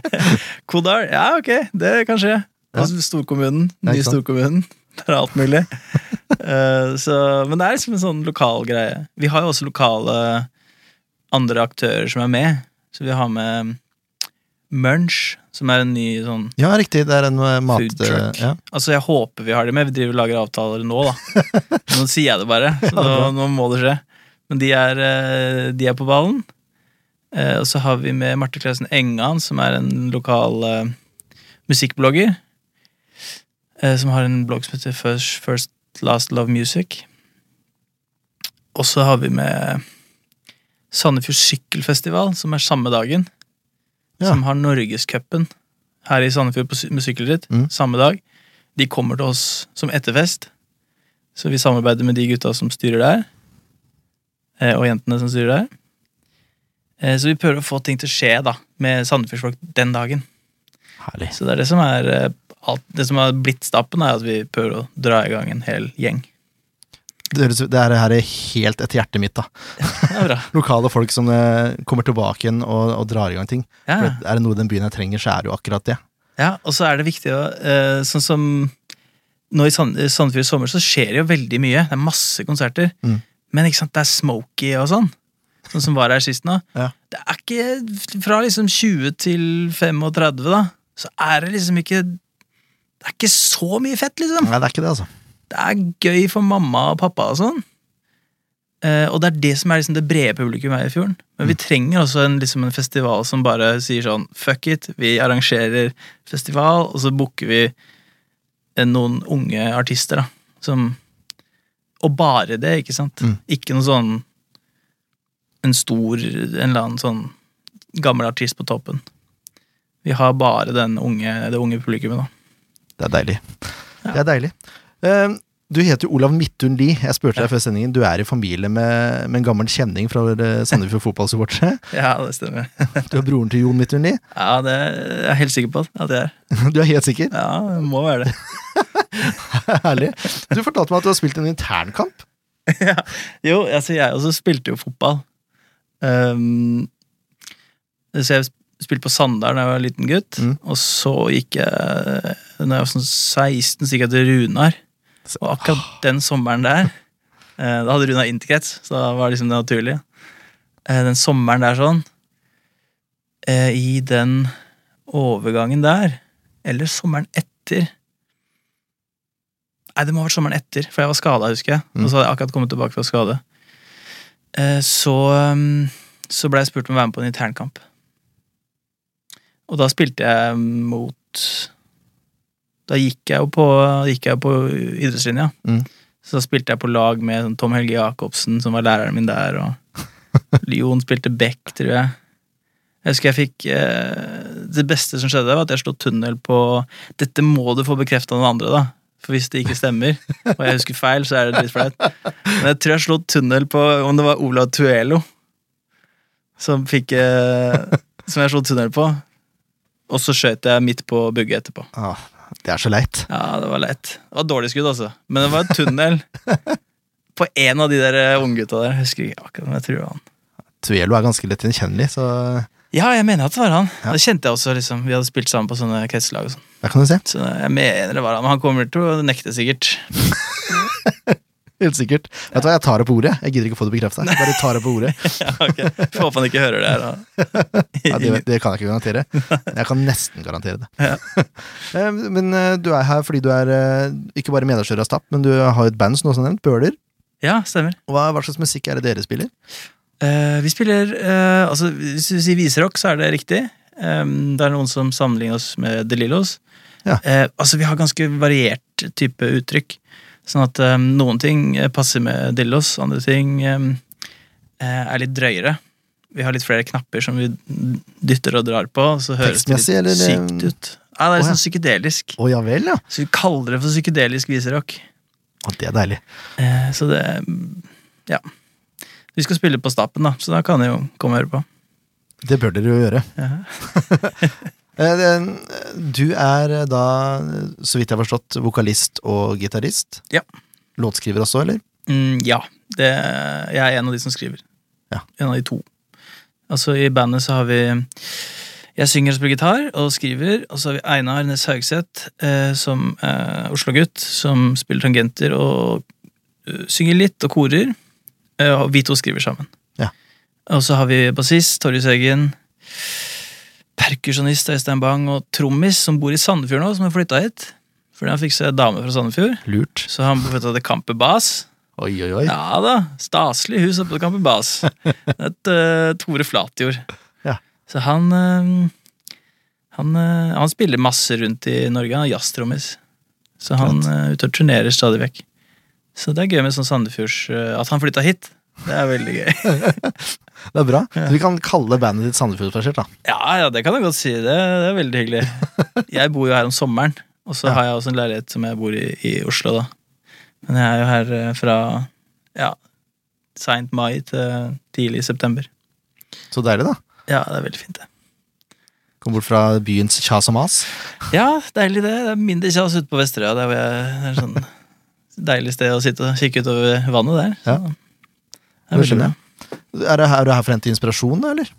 Kodal? Ja, ok, det kan skje. Altså, storkommunen. Ja, Nye storkommunen. Det er alt mulig. Eh, så, men det er liksom en sånn lokal greie. Vi har jo også lokale andre aktører som er med. Så vi har med Munch, som er en ny sånn Ja, riktig. Det er en uh, mat... Food truck. eh, Ja. Altså, jeg håper vi har det med. Vi driver og lager avtaler nå, da. Nå sier jeg det bare. Så nå, nå må det skje. Men de er, eh, de er på ballen. Og så har vi med Marte Klausen Engan, som er en lokal uh, musikkblogger. Uh, Som har en blogg som heter First, First Last Love Music. Og så har vi med Sandefjord Sykkelfestival, som er samme dagen. Ja. Som har Norgescupen her i Sandefjord på med sykkelritt. Mm. Samme dag. De kommer til oss som etterfest. Så vi samarbeider med de gutta som styrer der. eh, Og jentene som styrer der. Eh, Så vi prøver å få ting til å skje da med Sandefjordsfolk den dagen. Herlig. Så det er det som er eh, alt, Det som har blitt stappen, er at vi prøver å dra i gang en hel gjeng. Det, er det er her er helt etter hjertet mitt, da. Det bra. Lokale folk som eh, kommer tilbake igjen og, og drar i gang ting. Ja. For er det noe den byen her trenger, så er det jo akkurat det. Ja, og så er det viktig å eh, Sånn som nå i Sand- i Sandefjord sommer så skjer det jo veldig mye. Det er masse konserter. Mm. Men ikke sant, det er smoky og sånn. Sånn som var her sist nå. Ja. Det er ikke Fra liksom 20 til 35, da, så er det liksom ikke Det er ikke så mye fett, liksom. Nei, det er ikke det, altså. Det er gøy for mamma og pappa og sånn. Uh, og det er det som er liksom det brede publikum her i fjorden. Men vi trenger også en, liksom en festival som bare sier sånn fuck it, vi arrangerer festival, og så booker vi eh, noen unge artister, da. Som Og bare det, ikke sant? Mm. Ikke noe sånn en stor, en eller annen sånn gammel artist på toppen. Vi har bare den unge, det unge publikummet, da. Det er deilig. Det er deilig. Eh, du heter jo Olav Midthun Lie. Jeg spurte deg før sendingen. Du er i familie med, med en gammel kjenning fra eh, Sandefjord fotballsupportere. Ja, det stemmer. Du er broren til Jon Midthun Lie. Ja, det er jeg helt sikker på at det er. Du er helt sikker? Ja, det må være det. Herlig. Du fortalte meg at du har spilt en internkamp. Jo, altså jeg også spilte jo fotball. Um, så jeg spilte på Sandar da jeg var liten gutt, Mm. og så gikk jeg Når jeg var sånn 16, så gikk jeg til Runar. Og akkurat den sommeren der eh, Da hadde Runa interkrets, så da var det liksom det naturlige. Eh, Den sommeren der sånn eh, I den overgangen der Eller sommeren etter. Nei, det må ha vært sommeren etter, for jeg var skada, husker jeg. Mm. Og så hadde jeg akkurat kommet tilbake fra skade. Eh, Så, um, så ble jeg spurt om å være med på en internkamp. Og da spilte jeg mot Da gikk jeg jo på, jeg på idrettslinja. Mm. Så spilte jeg på lag med sånn Tom Helge Jacobsen, som var læreren min der, og Jon spilte back, tror jeg. Jeg husker jeg fikk eh, Det beste som skjedde, var at jeg slo tunnel på Dette må du få bekrefta av noen andre, da. For hvis det ikke stemmer, og jeg husker feil, så er det litt flaut. Men jeg tror jeg slo tunnel på om det var Olav Tuelo som fikk eh, Som jeg slo tunnel på. Og så skjøt jeg midt på bugget etterpå. Ah, det er så leit. Ja, det var leit. Det var dårlig skudd, altså. Men det var en tunnel på en av de der eh, unggutta der. Jeg husker ikke akkurat, men jeg tror han. Tuelo er ganske lett gjenkjennelig, så Ja, jeg mener at det var han. Ja. Det kjente jeg også, liksom. Vi hadde spilt sammen på sånne kretslag og sånn. kan du se. Så jeg mener det var han. Men han kommer til å nekte, sikkert. Helt sikkert. Vet du hva, jeg tar det på ordet. Jeg gidder ikke å få det bekrefta. Bare tar det på ordet. Ja, okay. Får håpe han ikke hører det her. Da. Ja, det, det kan jeg ikke garantere. Jeg kan nesten garantere det. Ja. Eh, Men eh, du er her fordi du er eh, ikke bare medarrangør av Stapp, men du har jo et band som også nevnt, Bøler. Ja, stemmer. Hva, hva slags musikk er det dere spiller? Uh, vi spiller uh, altså Hvis du sier viserock, så er det riktig. Um, det er noen som sammenligner oss med De Lillos. Ja. Uh, altså Vi har ganske variert type uttrykk. Sånn at um, noen ting eh, passer med dillos, andre ting um, er litt drøyere. Vi har litt flere knapper som vi dytter og drar på. Så høres det litt eller, sykt ut. Ja, det er litt sånn psykedelisk. Å ja vel, ja. Så vi kaller det for psykedelisk viserock. Å, det er deilig. Eh, så det Ja. Vi skal spille på Stappen, da, så da kan jeg jo komme og høre på. Det bør dere jo gjøre. Ja. Eh, det- Du er eh, da, så vidt jeg har forstått, vokalist og gitarist. Ja. Låtskriver også, eller? Mm, ja. Det, jeg er en av de som skriver. Ja. En av de to. Altså I bandet så har vi Jeg synger og spiller gitar og skriver. Og så har vi Einar Næss Haugseth, eh, som er Oslo-gutt, som spiller tangenter og uh, synger litt og korer. Eh, og vi to skriver sammen. Ja. Og så har vi bassist Torjus Eggen. Perkusjonist Øystein Bang og trommis som bor i Sandefjord nå, som har flytta hit. Fordi han fikk seg dame fra Sandefjord. Lurt. Så han flytta til Camper Bas. Oi, oi, oi. Ja da, staselig hus oppe på Kampen Bas. Et uh, Tore Flatjord. Ja. Så han uh, han, uh, han spiller masse rundt i Norge. Han er jazztrommis. Så han uh, ut og turnerer stadig vekk. Så det er gøy med sånn Sandefjords At han flytta hit. Det er veldig gøy. Det er bra. Så vi kan kalle bandet ditt Sandefjordsbasert, da. Ja, ja, det kan jeg godt si. Det, det er veldig hyggelig. Jeg bor jo her om sommeren, og så Ja. har jeg også en leilighet som jeg bor i i Oslo, da. Men jeg er jo her eh, fra ja, seint mai til tidlig september. Så deilig, da. Ja, det er veldig fint, det. Kom bort fra byens kjas og mas. Ja, deilig det. Det er mindre kjas ute på Vesterøya. Det er sånn deilig sted å sitte og kikke utover vannet der. Så, Ja. Det er veldig bra. Er du her, er her for å hente inspirasjon, eller?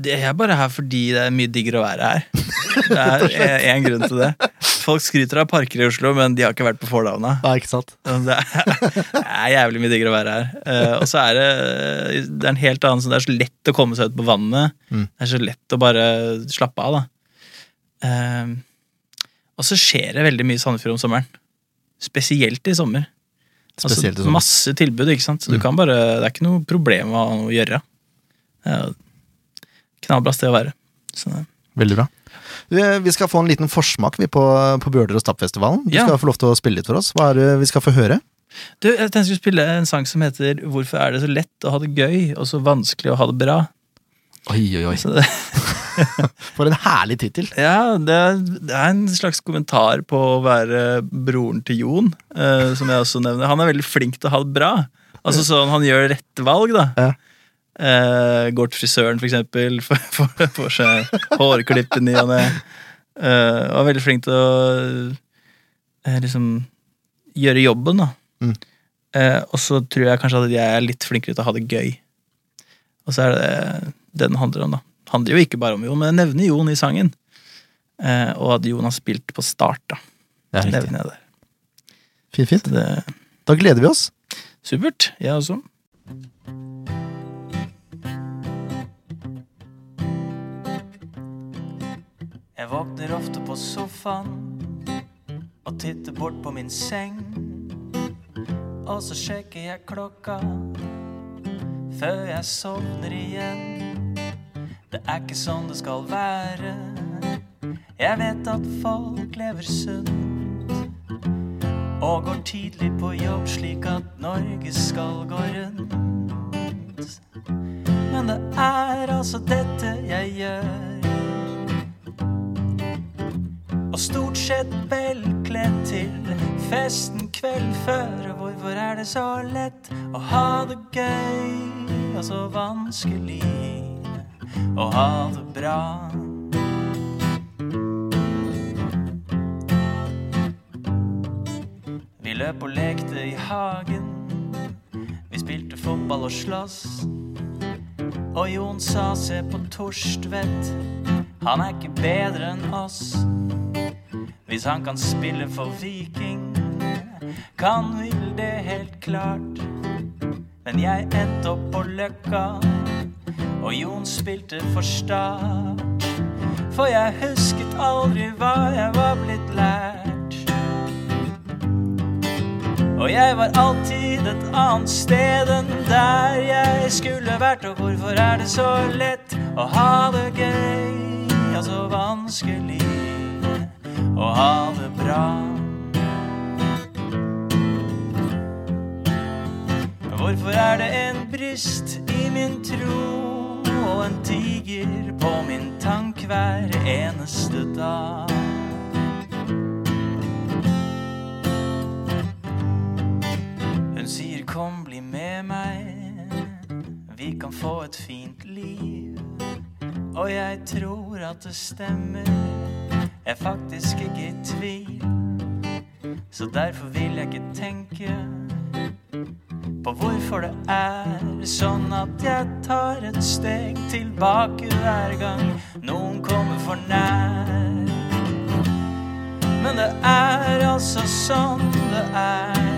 Det er bare her fordi det er mye diggere å være her. Det er én grunn til det. Folk skryter av parker i Oslo, men de har ikke vært på Fordhavna. er ikke sant? Det er, det er jævlig mye diggere å være her. Eh, og så er det, det er en helt annen sånn Det er så lett å komme seg ut på vannet. Mm. Det er så lett å bare slappe av, da. Eh, og så skjer det veldig mye i Sandefjord om sommeren. Spesielt i sommer. Spesielt altså. Masse tilbud, ikke sant. Så du Mm. kan bare, det er ikke noe problem å gjøre. Det Knallbra sted å være. Så, Veldig bra. Vi, vi skal få en liten forsmak vi på, på Bøler og Stappfestivalen. Du Ja. skal få lov til å spille litt for oss. Hva er det vi skal få høre? Du, jeg tenkte jeg skulle spille en sang som heter 'Hvorfor er det så lett å ha det gøy, og så vanskelig å ha det bra'. Oi, oi, oi. Så det, For en herlig tittel. Ja, det er, det er en slags kommentar på å være broren til Jon, eh, som jeg også nevner. Han er veldig flink til å ha det bra. Altså sånn, Han gjør rette valg, da. Ja. Eh, går til frisøren, for eksempel. Får, seg hårklipp i ny og ne. Eh, og er veldig flink til å liksom gjøre jobben, da. Mm. Eh, og så tror jeg kanskje at jeg er litt flinkere til å ha det gøy. Og så er det det den handler om, da. Det handler jo ikke bare om Jon, men jeg nevner Jon i sangen. Eh, og at Jon har spilt på start, da. er riktig. nevner jeg der. Fint, fint. Det Da gleder vi oss. Supert. Jeg også. Jeg våkner ofte på sofaen og titter bort på min seng. Og så sjekker jeg klokka før jeg sovner igjen. Det er ikke sånn det skal være. Jeg vet at folk lever sunt og går tidlig på jobb slik at Norge skal gå rundt. Men det er altså dette jeg gjør. Og stort sett velkledd til festen kveld før. Og hvorfor er det så lett å ha det gøy, og så vanskelig å ha det bra? Vi løp og lekte i hagen. Vi spilte fotball og slåss. Og Jon sa se på Torstvedt, han er ikke bedre enn oss. Hvis han kan spille for Viking, kan vil det helt klart. Men jeg endte opp på Løkka, og Jon spilte for Start. For jeg husket aldri hva jeg var blitt lært. Og jeg var alltid et annet sted enn der jeg skulle vært. Og hvorfor er det så lett å ha det gøy, ja, så vanskelig å ha det bra? Hvorfor er det en brist i min tro og en tiger på min tank hver eneste dag? Hun sier kom, bli med meg, vi kan få et fint liv. Og jeg tror at det stemmer, jeg er faktisk ikke i tvil. Så derfor vil jeg ikke tenke på hvorfor det er sånn at jeg tar et steg tilbake hver gang noen kommer for nær. Men det er altså sånn det er.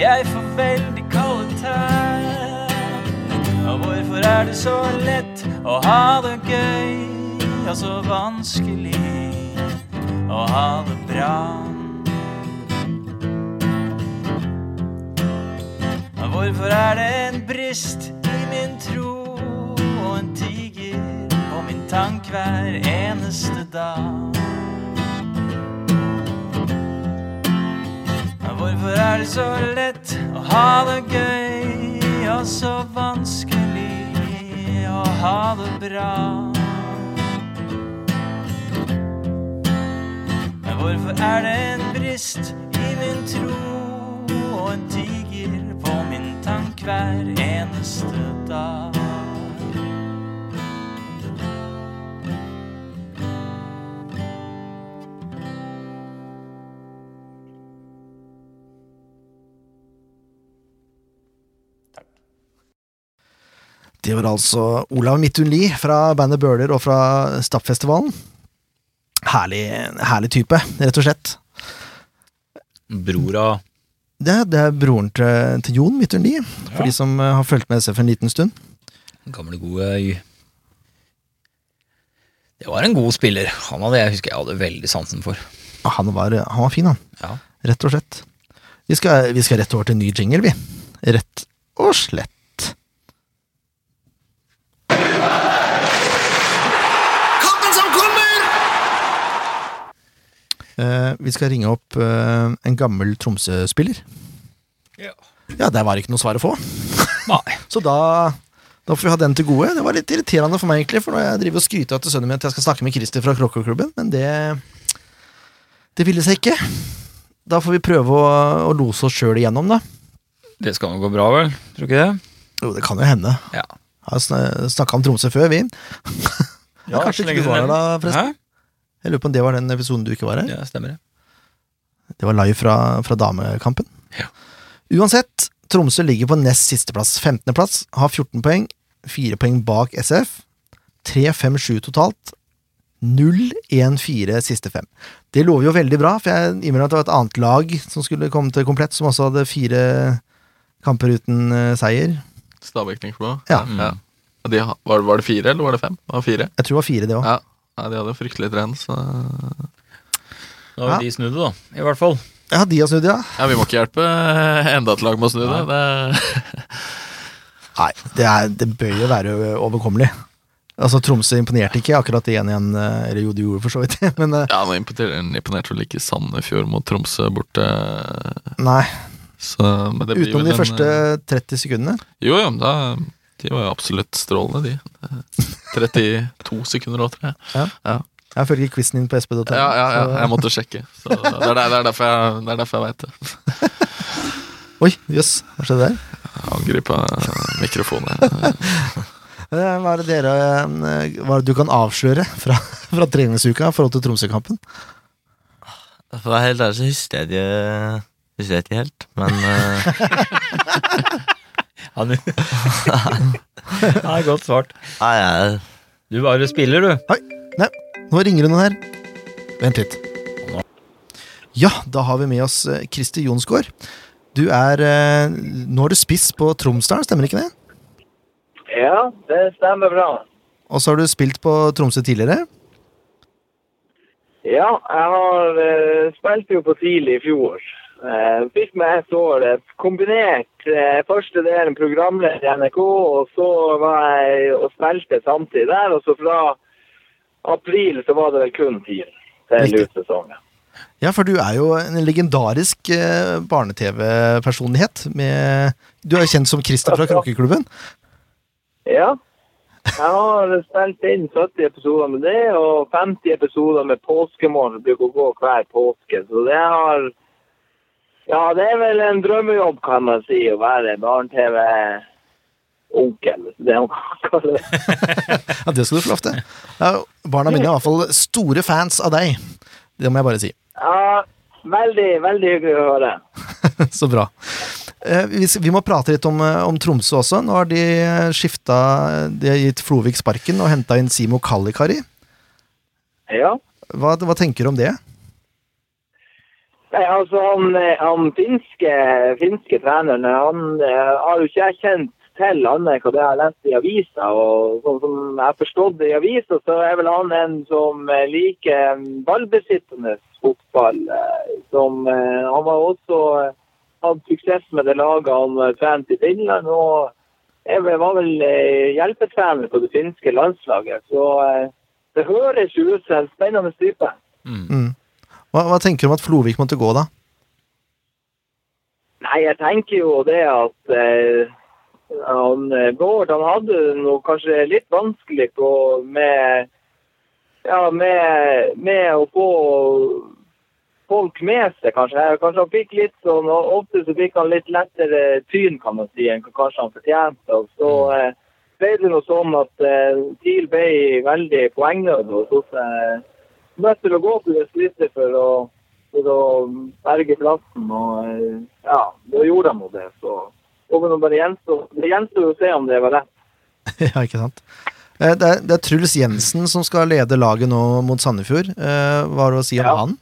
Jeg får veldig kalde tær. Og hvorfor er det så lett å ha det gøy, og så vanskelig å ha det bra? Hvorfor er det en brist i min tro og en tiger på min tank hver eneste dag? Hvorfor er det så lett å ha det gøy og så vanskelig å ha det bra? Hvorfor er det en brist i min tro og en tiger hver eneste dag? Det var altså Olav Midthun Lie fra bandet Bøhler og fra Stappfestivalen. Herlig, herlig type, rett og slett. Bror av Det, det er broren til, til Jon Midtøren Lie, for de som eh, har fulgt med for en liten stund. gamle, gode Y. Det var en god spiller. Han hadde jeg husker jeg hadde veldig sansen for. Han var, han var fin, han. Ja. Rett og slett. Vi skal, vi skal rett over til en ny jingle, vi. Rett og slett. Kampen som kommer! Eh, vi skal ringe opp eh, en gammel Tromsø-spiller. Ja. Ja, der var det ikke noe svar å få. Nei. Så da, da får vi ha den til gode. Det var litt irriterende for meg, egentlig, for når jeg driver og skryter av til sønnen min at jeg skal snakke med Christer fra Krokkoklubben, men det Det ville seg ikke. Da får vi prøve å, å lose oss sjøl igjennom, da. Det skal nå gå bra, vel? Tror du ikke det? Jo, det kan jo hende. Ja. Har snakka om Tromsø før, vi. Ja, Kanskje ikke du var her da, forresten. Hæ? Jeg lurer på om det var den episoden du ikke var her. Ja, stemmer det. Det var live fra, fra damekampen. Ja. Uansett, Tromsø ligger på nest sisteplass. 15. plass, har 14 poeng. 4 poeng bak SF. 3-5-7 totalt. 0-1-4 siste fem. Det lover jo veldig bra, for jeg innrømmer at det var et annet lag som skulle komme til komplett, som også hadde fire kamper uten eh, seier. Stabæk tenker du på? Ja. ja. De, var, var det fire, eller var det fem? Var Det fire. Jeg tror det var fire, det òg. Ja. Nei, de hadde fryktelig trend, så Nå har Ja. jo de snudd det, da. I hvert fall. Ja, de har snudd, ja. Ja, vi må ikke hjelpe enda et lag med å snu det. det. Nei, det, er, det bør jo være overkommelig. Altså, Tromsø imponerte ikke akkurat i 1-1, eh, eller jo, de gjorde for så vidt men eh, Ja, nå imponerte vel ikke Sandefjord mot Tromsø borte. nei. Så, men det blir Utenom de en, første eh, 30 sekundene. Jo, jo, da, de var jo absolutt strålende, de. 32 sekunder òg, tror jeg. Ja. Jeg følger quizen din på sp.no. Ja, ja, ja, jeg måtte sjekke. Så det, er, det er derfor jeg, det er derfor jeg veit det. Oi, jøss, hva skjedde der? Angripa mikrofonen. Eh, Hva er det dere eh, Hva er det du kan avsløre fra, fra treningsuka i forhold til Tromsø-kampen? For å være helt ærlig så husker jeg det jeg ikke helt, men eh, Han Nei, godt svart. Nei, jeg Du bare spiller, du. Nei, Nå ringer det noen her. Vent litt. Ja, da har vi med oss Kristi Christer Jonsgaard. Du er eh, Nå er du spiss på Tromsdalen, stemmer ikke det? Ja, det stemmer bra. Og så har du spilt på Tromsø tidligere? Ja, jeg har uh, spilt jo på TIL i fjor. Fikk meg ett år kombinert eh, første delen programleder i NRK, og så var jeg og spilte samtidig der. Og så fra april så var det vel kun TIL til Riktig. Ja, for du er jo en legendarisk eh, barne-TV-personlighet. Du er jo kjent som Christer fra Kråkeklubben. Ja. Jeg har spilt inn 70 episoder med det, og 50 episoder med påskemorgen bruker å gå hver påske. Så det har Ja, det er vel en drømmejobb, kan man si, å være barne-TV-onkel. Det er man det. Ja, Det skal du få lov til. Ja, barna mine er i hvert fall store fans av deg. Det må jeg bare si. Ja, veldig, veldig hyggelig å høre. Så bra. Eh, Vi, må prate litt om, eh, om Tromsø også. Nå har de skifta De har gitt Flovik sparken og henta inn Simo Kallikari. Ja. Hva, hva tenker du om det? Nei, altså han, eh, han finske, finske treneren, han eh, har jo ikke jeg kjent til annet enn det jeg har lest i avisa. Og sånn som jeg har forstått det i avisa, så er vel han en som eh, liker ballbesittende fotball. eh, Som eh, Han har også eh, hatt suksess med det laget han eh, trente i Finland. Og jeg var vel eh, hjelpetrener på det finske landslaget. Så eh, det høres jo ut som en spennende type. Mm. Hva, hva tenker du om at Flovik måtte gå, da? Nei, jeg tenker jo det at eh, han, eh, Bård han hadde noe kanskje litt vanskelig på, med, ja, med, med å få folk med seg, kanskje. Kanskje han fikk litt sånn, og Ofte så fikk han litt lettere tyn, kan man si, enn kanskje han fortjente. Og så eh, ble det noe sånn at eh, TIL ble veldig poengnød. og oss. eh, nødt til å gå på det skrittet for å, for å berge plassen. Og eh, ja, da gjorde de det. Så det bare gjenstår, Det gjenstår å se om det var rett. ja, ikke sant? Eh, Det er, det er Truls Jensen som skal lede laget nå mot Sandefjord. Eh, Hva har du å si om Ja. han?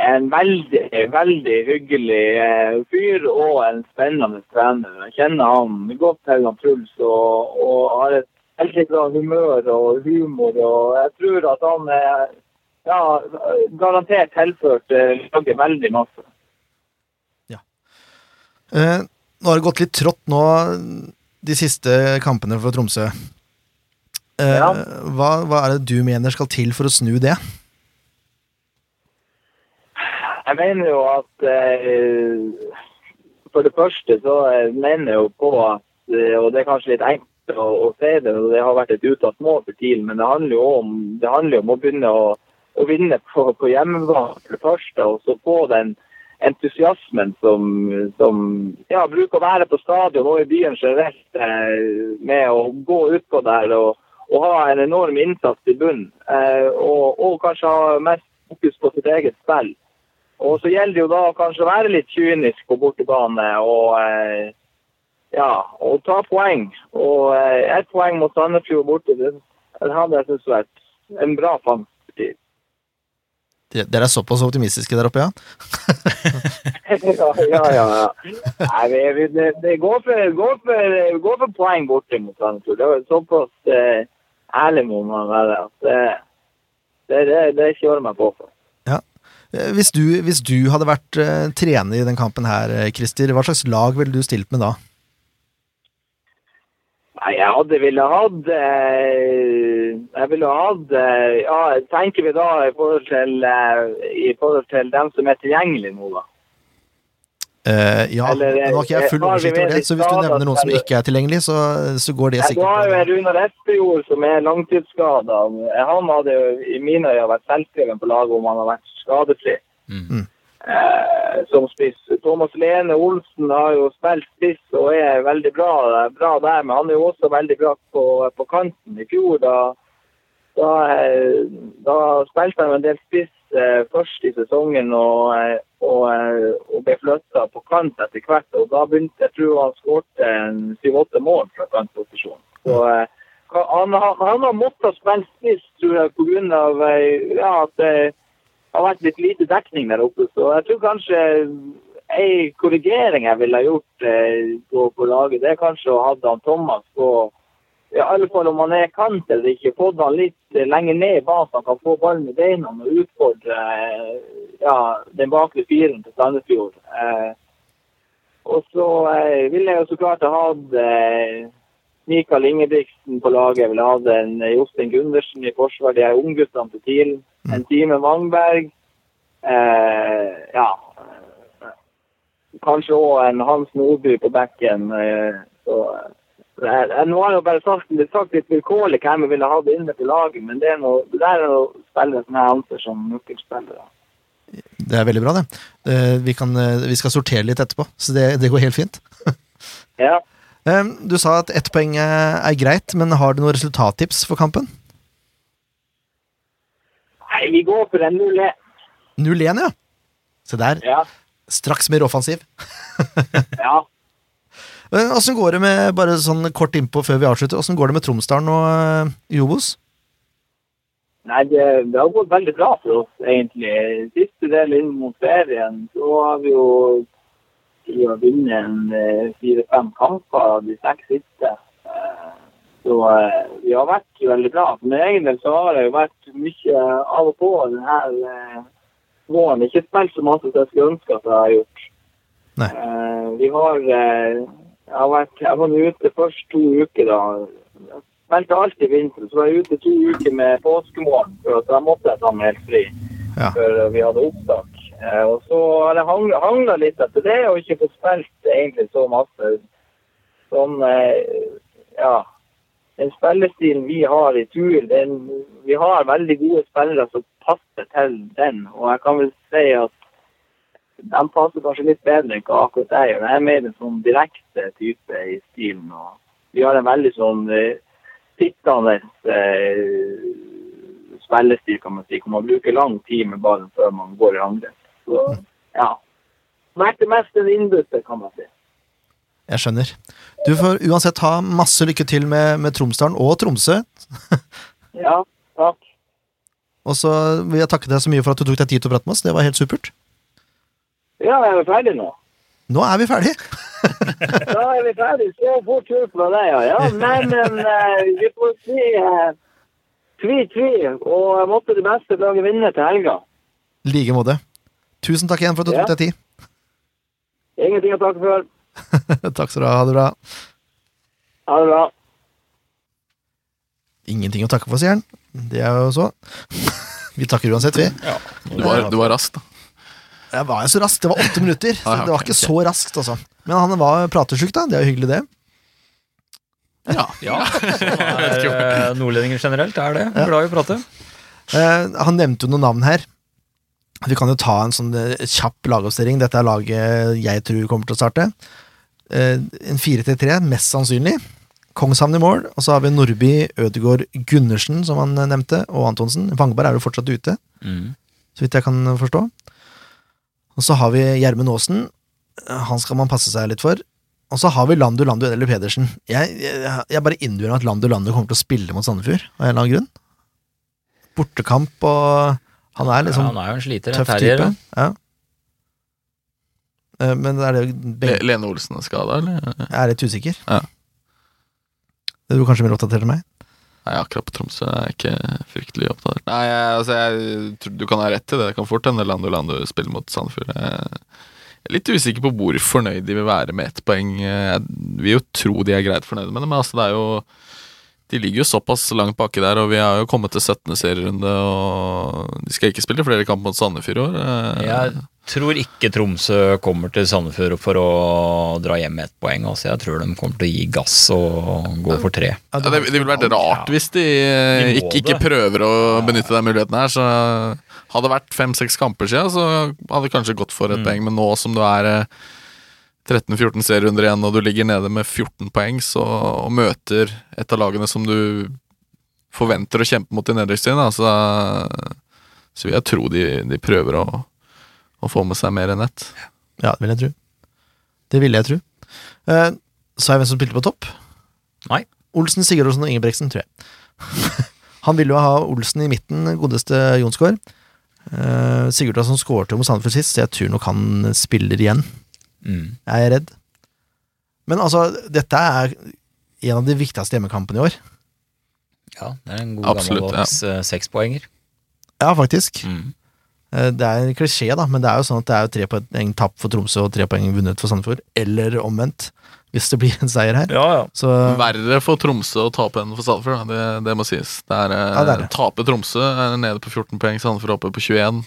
En veldig, veldig hyggelig fyr og en spennende trener. Jeg kjenner han godt til han Truls og, og har et veldig bra humør og humor. Og jeg tror at han ja, garantert tilført eh, laget veldig masse. Eh, Nå har det gått litt trått nå de siste kampene for Tromsø. Eh, Ja. hva, hva er det du mener skal til for å snu det? Jeg mener jo at eh, For det første så eh, mener jeg jo på at Og det er kanskje litt enkelt å, å si det, og det har vært et uttatt mål for TIL, men det handler jo om, handler om å begynne å, å vinne på, på hjemmebane for første, og så få den entusiasmen som, som ja, bruker å være på stadion og i byen generelt eh, med å gå utpå der og, og ha en enorm innsats i bunnen. Eh, og, og kanskje ha mest fokus på sitt eget spill. Og så gjelder det jo da kanskje å være litt kynisk på bortebane og eh, ja, og ta poeng. Og eh, ett poeng mot Sandefjord borte, det, hadde jeg syntes vært en bra fangst. Dere er såpass optimistiske der oppe, ja? ja, ja, ja. Nei, vi, vi, det, det går, for, går, for, går for poeng borte mot Sandefjord. Det var såpass eh, ærlig må man være. at Det, det, det, det kjører meg på for. Eh, Hvis du, hvis du hadde vært eh, trener i den kampen her, eh, Christer, hva slags lag ville du stilt med da? Nei, jeg hadde ville hatt eh, Jeg ville hatt eh, Ja, tenker vi da i forhold til eh, I forhold til dem som er tilgjengelige nå, da. Eh, ja, Eller, nå har ikke jeg full oversikt over det, så hvis du nevner noen som ikke er tilgjengelig, så, så går det Jeg sikkert har jo Runar Espejord som er langtidsskada. Han hadde jo i mine øyne vært selvskreven på laget om han hadde vært skadefri. Mm. Eh, som spiss. Thomas Lene Olsen har jo spilt spiss og er veldig bra, bra der, men han er jo også veldig bra på, på kanten. I fjor da, da, eh, da spilte han en del spiss eh, først i sesongen og, og, og ble flytta på kant etter hvert. og Da begynte jeg tror han skårte syv-åtte mål fra kantposisjon. Så han, han, han har måttet spille spiss, tror jeg, pga. Ja, at har vært litt lite dekning der oppe. Så jeg tror kanskje ei korrigering jeg ville gjort eh, på, laget, det er kanskje å ha han Thomas på i alle fall om han er kant eller ikke, fått han litt eh, lenger ned i banen, så han kan få ballen i beina og utfordre eh, ja, den bakre firen til Sandefjord. Eh, og så eh, ville jeg jo så klart ha hatt Mikael Ingebrigtsen på laget. Jeg ha den. en eh, Jostein Gundersen i forsvar, de er ungguttene til TIL. En Time Wangberg. Eh, ja. Kanskje òg en Hans Nordby på bekken. Eh, så, eh, jeg, nå har jeg bare sagt, sagt litt vilkårlig hvem jeg ville hatt inne på laget, men det, er noe, det der er noe spillere som jeg anser som nøkkelspillere. Det er veldig bra, det. Eh, Vi, kan, vi skal sortere litt etterpå, så det, det går helt fint. Ja. Eh, Du sa at ett poeng er greit, men har du noen resultattips for kampen? Nei, vi går for en 0-1. 0-1, ja. Se der. Ja. Straks mer offensiv. ja. Åssen går det med bare sånn kort innpå før vi avslutter, hvordan går det med Tromsdalen og eh, Jobos? Nei, det, det har gått veldig bra for oss, egentlig. Siste del inn mot ferien, så har vi jo vi har vunnet en eh, fire-fem kamper av de seks siste. Eh, Så eh, vi har vært veldig bra. For min egen del så har det jo vært mye av og på denne våren. Ikke spilt så masse som jeg skulle ønske at jeg har gjort. Nei. Vi har jeg har vært jeg var ute først to uker, da. Jeg spilte alt i vinter, så var jeg ute to uker med påskemorgen. For da måtte jeg ta meg helt fri Ja. før vi hadde opptak. Eh, og så har hang- hangla litt etter det og ikke fått spilt egentlig så masse. Sånn, eh, ja Den spillestilen vi har i Tuil, vi har veldig gode spillere som passer til den. Og jeg kan vel si at de passer kanskje litt bedre enn hva akkurat jeg gjør. Jeg er mer en sånn direkte type i stilen. og Vi har en veldig sånn eh, sittende eh, spillestil, kan man si. Hvor man bruker lang tid med ballen før man går i angrep. Så ja. Vært det mest en innbytter, kan man si. Jeg skjønner. Du får uansett ha masse lykke til med, med Tromsdalen og Tromsø. Ja, takk. Og så vil jeg takke deg så mye for at du tok deg tid til å prate med oss. Det var helt supert. Ja, er ferdig ferdige nå? Nå er vi ferdig. Da er vi ferdige. Så fort gjort fra deg, ja. ja. Men, men eh, vi får si eh, tvi, tvi. Og måtte det beste laget vinne til helga. I like måte. Tusen takk igjen for at du Ja. tok deg tid. Ingenting å takke for. takk skal du ha. Ha det bra. Ha det bra. Ingenting å takke for, sier han. Det er jo så. Vi takker uansett, vi. Du var, du var rask, da. Jeg var jo så raskt. Det var åtte minutter. Så Ah, ja, det var ikke så raskt, altså. Men han var pratesjuk, da. Det er jo hyggelig, det. Ja. Ja, er eh, nordlendinger generelt, er det. Glad i å prate. Uh, han nevnte jo noen navn her. Vi kan jo ta en sånn uh, kjapp lagoppstilling. Dette er laget jeg tror kommer til å starte. Uh, en 4-3-3, mest sannsynlig. Kongshavn i mål. Og så har vi Nordby, Ødegaard, Gundersen, som han nevnte, og Antonsen. Vangberg er jo fortsatt ute, Mm. så vidt jeg kan forstå. Og så har vi Gjermund Aasen. Han skal man passe seg litt for. Og så har vi Landu Landu eller Pedersen. Jeg, jeg, jeg bare innbiller meg at Landu Landu kommer til å spille mot Sandefjord, av en eller annen grunn. Bortekamp og Han er liksom ja, han er jo en sliter, en tøff terrier. type. Ja. Eh, Men er det begge Lene Olsen er skada, eller? Jeg er litt usikker. Ja. Det Er du kanskje mer oppdatert enn meg? Nei, akkurat på Tromsø er jeg ikke fryktelig opptatt. Nei, jeg, altså, jeg du kan ha rett i det. Det kan fort hende Landu Landu spiller mot Sandefjord. Jeg litt usikker på hvor fornøyd de vil være med ett poeng. Jeg vil jo tro de er greit fornøyde med det, men altså, det er jo De ligger jo såpass langt baki der, og vi har jo kommet til 17. serierunde, og de skal ikke spille flere kamp mot Sandefjord i år. Eh, Jeg tror ikke Tromsø kommer til Sandefjord for å dra hjem med ett poeng. Altså, jeg tror de kommer til å gi gass og gå for tre. Ja, det, det ville vært rart hvis de, eh, De ikke, ikke prøver å benytte den muligheten her. Så hadde det vært fem-seks kamper siden, så hadde det kanskje gått for et Mm. poeng. Men nå som du er eh, 13-14 serierunder igjen, og du ligger nede med 14 poeng, så, og møter et av lagene som du forventer å kjempe mot i nedrykkstiden, så, så vil jeg tro de, de prøver å, å få med seg mer enn ett. Ja, det vil jeg tro. Det ville jeg tro. Eh, Sa jeg hvem som spilte på topp? Nei. Olsen, Sigurdsen og Ingebrigtsen, tror jeg. Han ville jo ha Olsen i midten, godeste Jonsgaard. Uh, Sigurdsen skårte jo mot Sandefjord sist, så jeg tror nok han spiller igjen. Mm. Jeg er redd. Men altså, dette er en av de viktigste hjemmekampene i år. Ja, det er en god Absolutt, gammeldags eh, sekspoenger. Ja, faktisk. Mm. Eh, Det er en klisjé, da, men det er jo sånn at det er jo tre poeng tapt for Tromsø og tre poeng vunnet for Sandefjord. Eller omvendt, hvis det blir en seier her. Ja, ja. Så Verre for Tromsø å tape enn for Sandefjord, det, det må sies. Det er, eh, Ja, det er det. Tape Tromsø, er nede på 14 poeng, Sandefjord oppe på 21.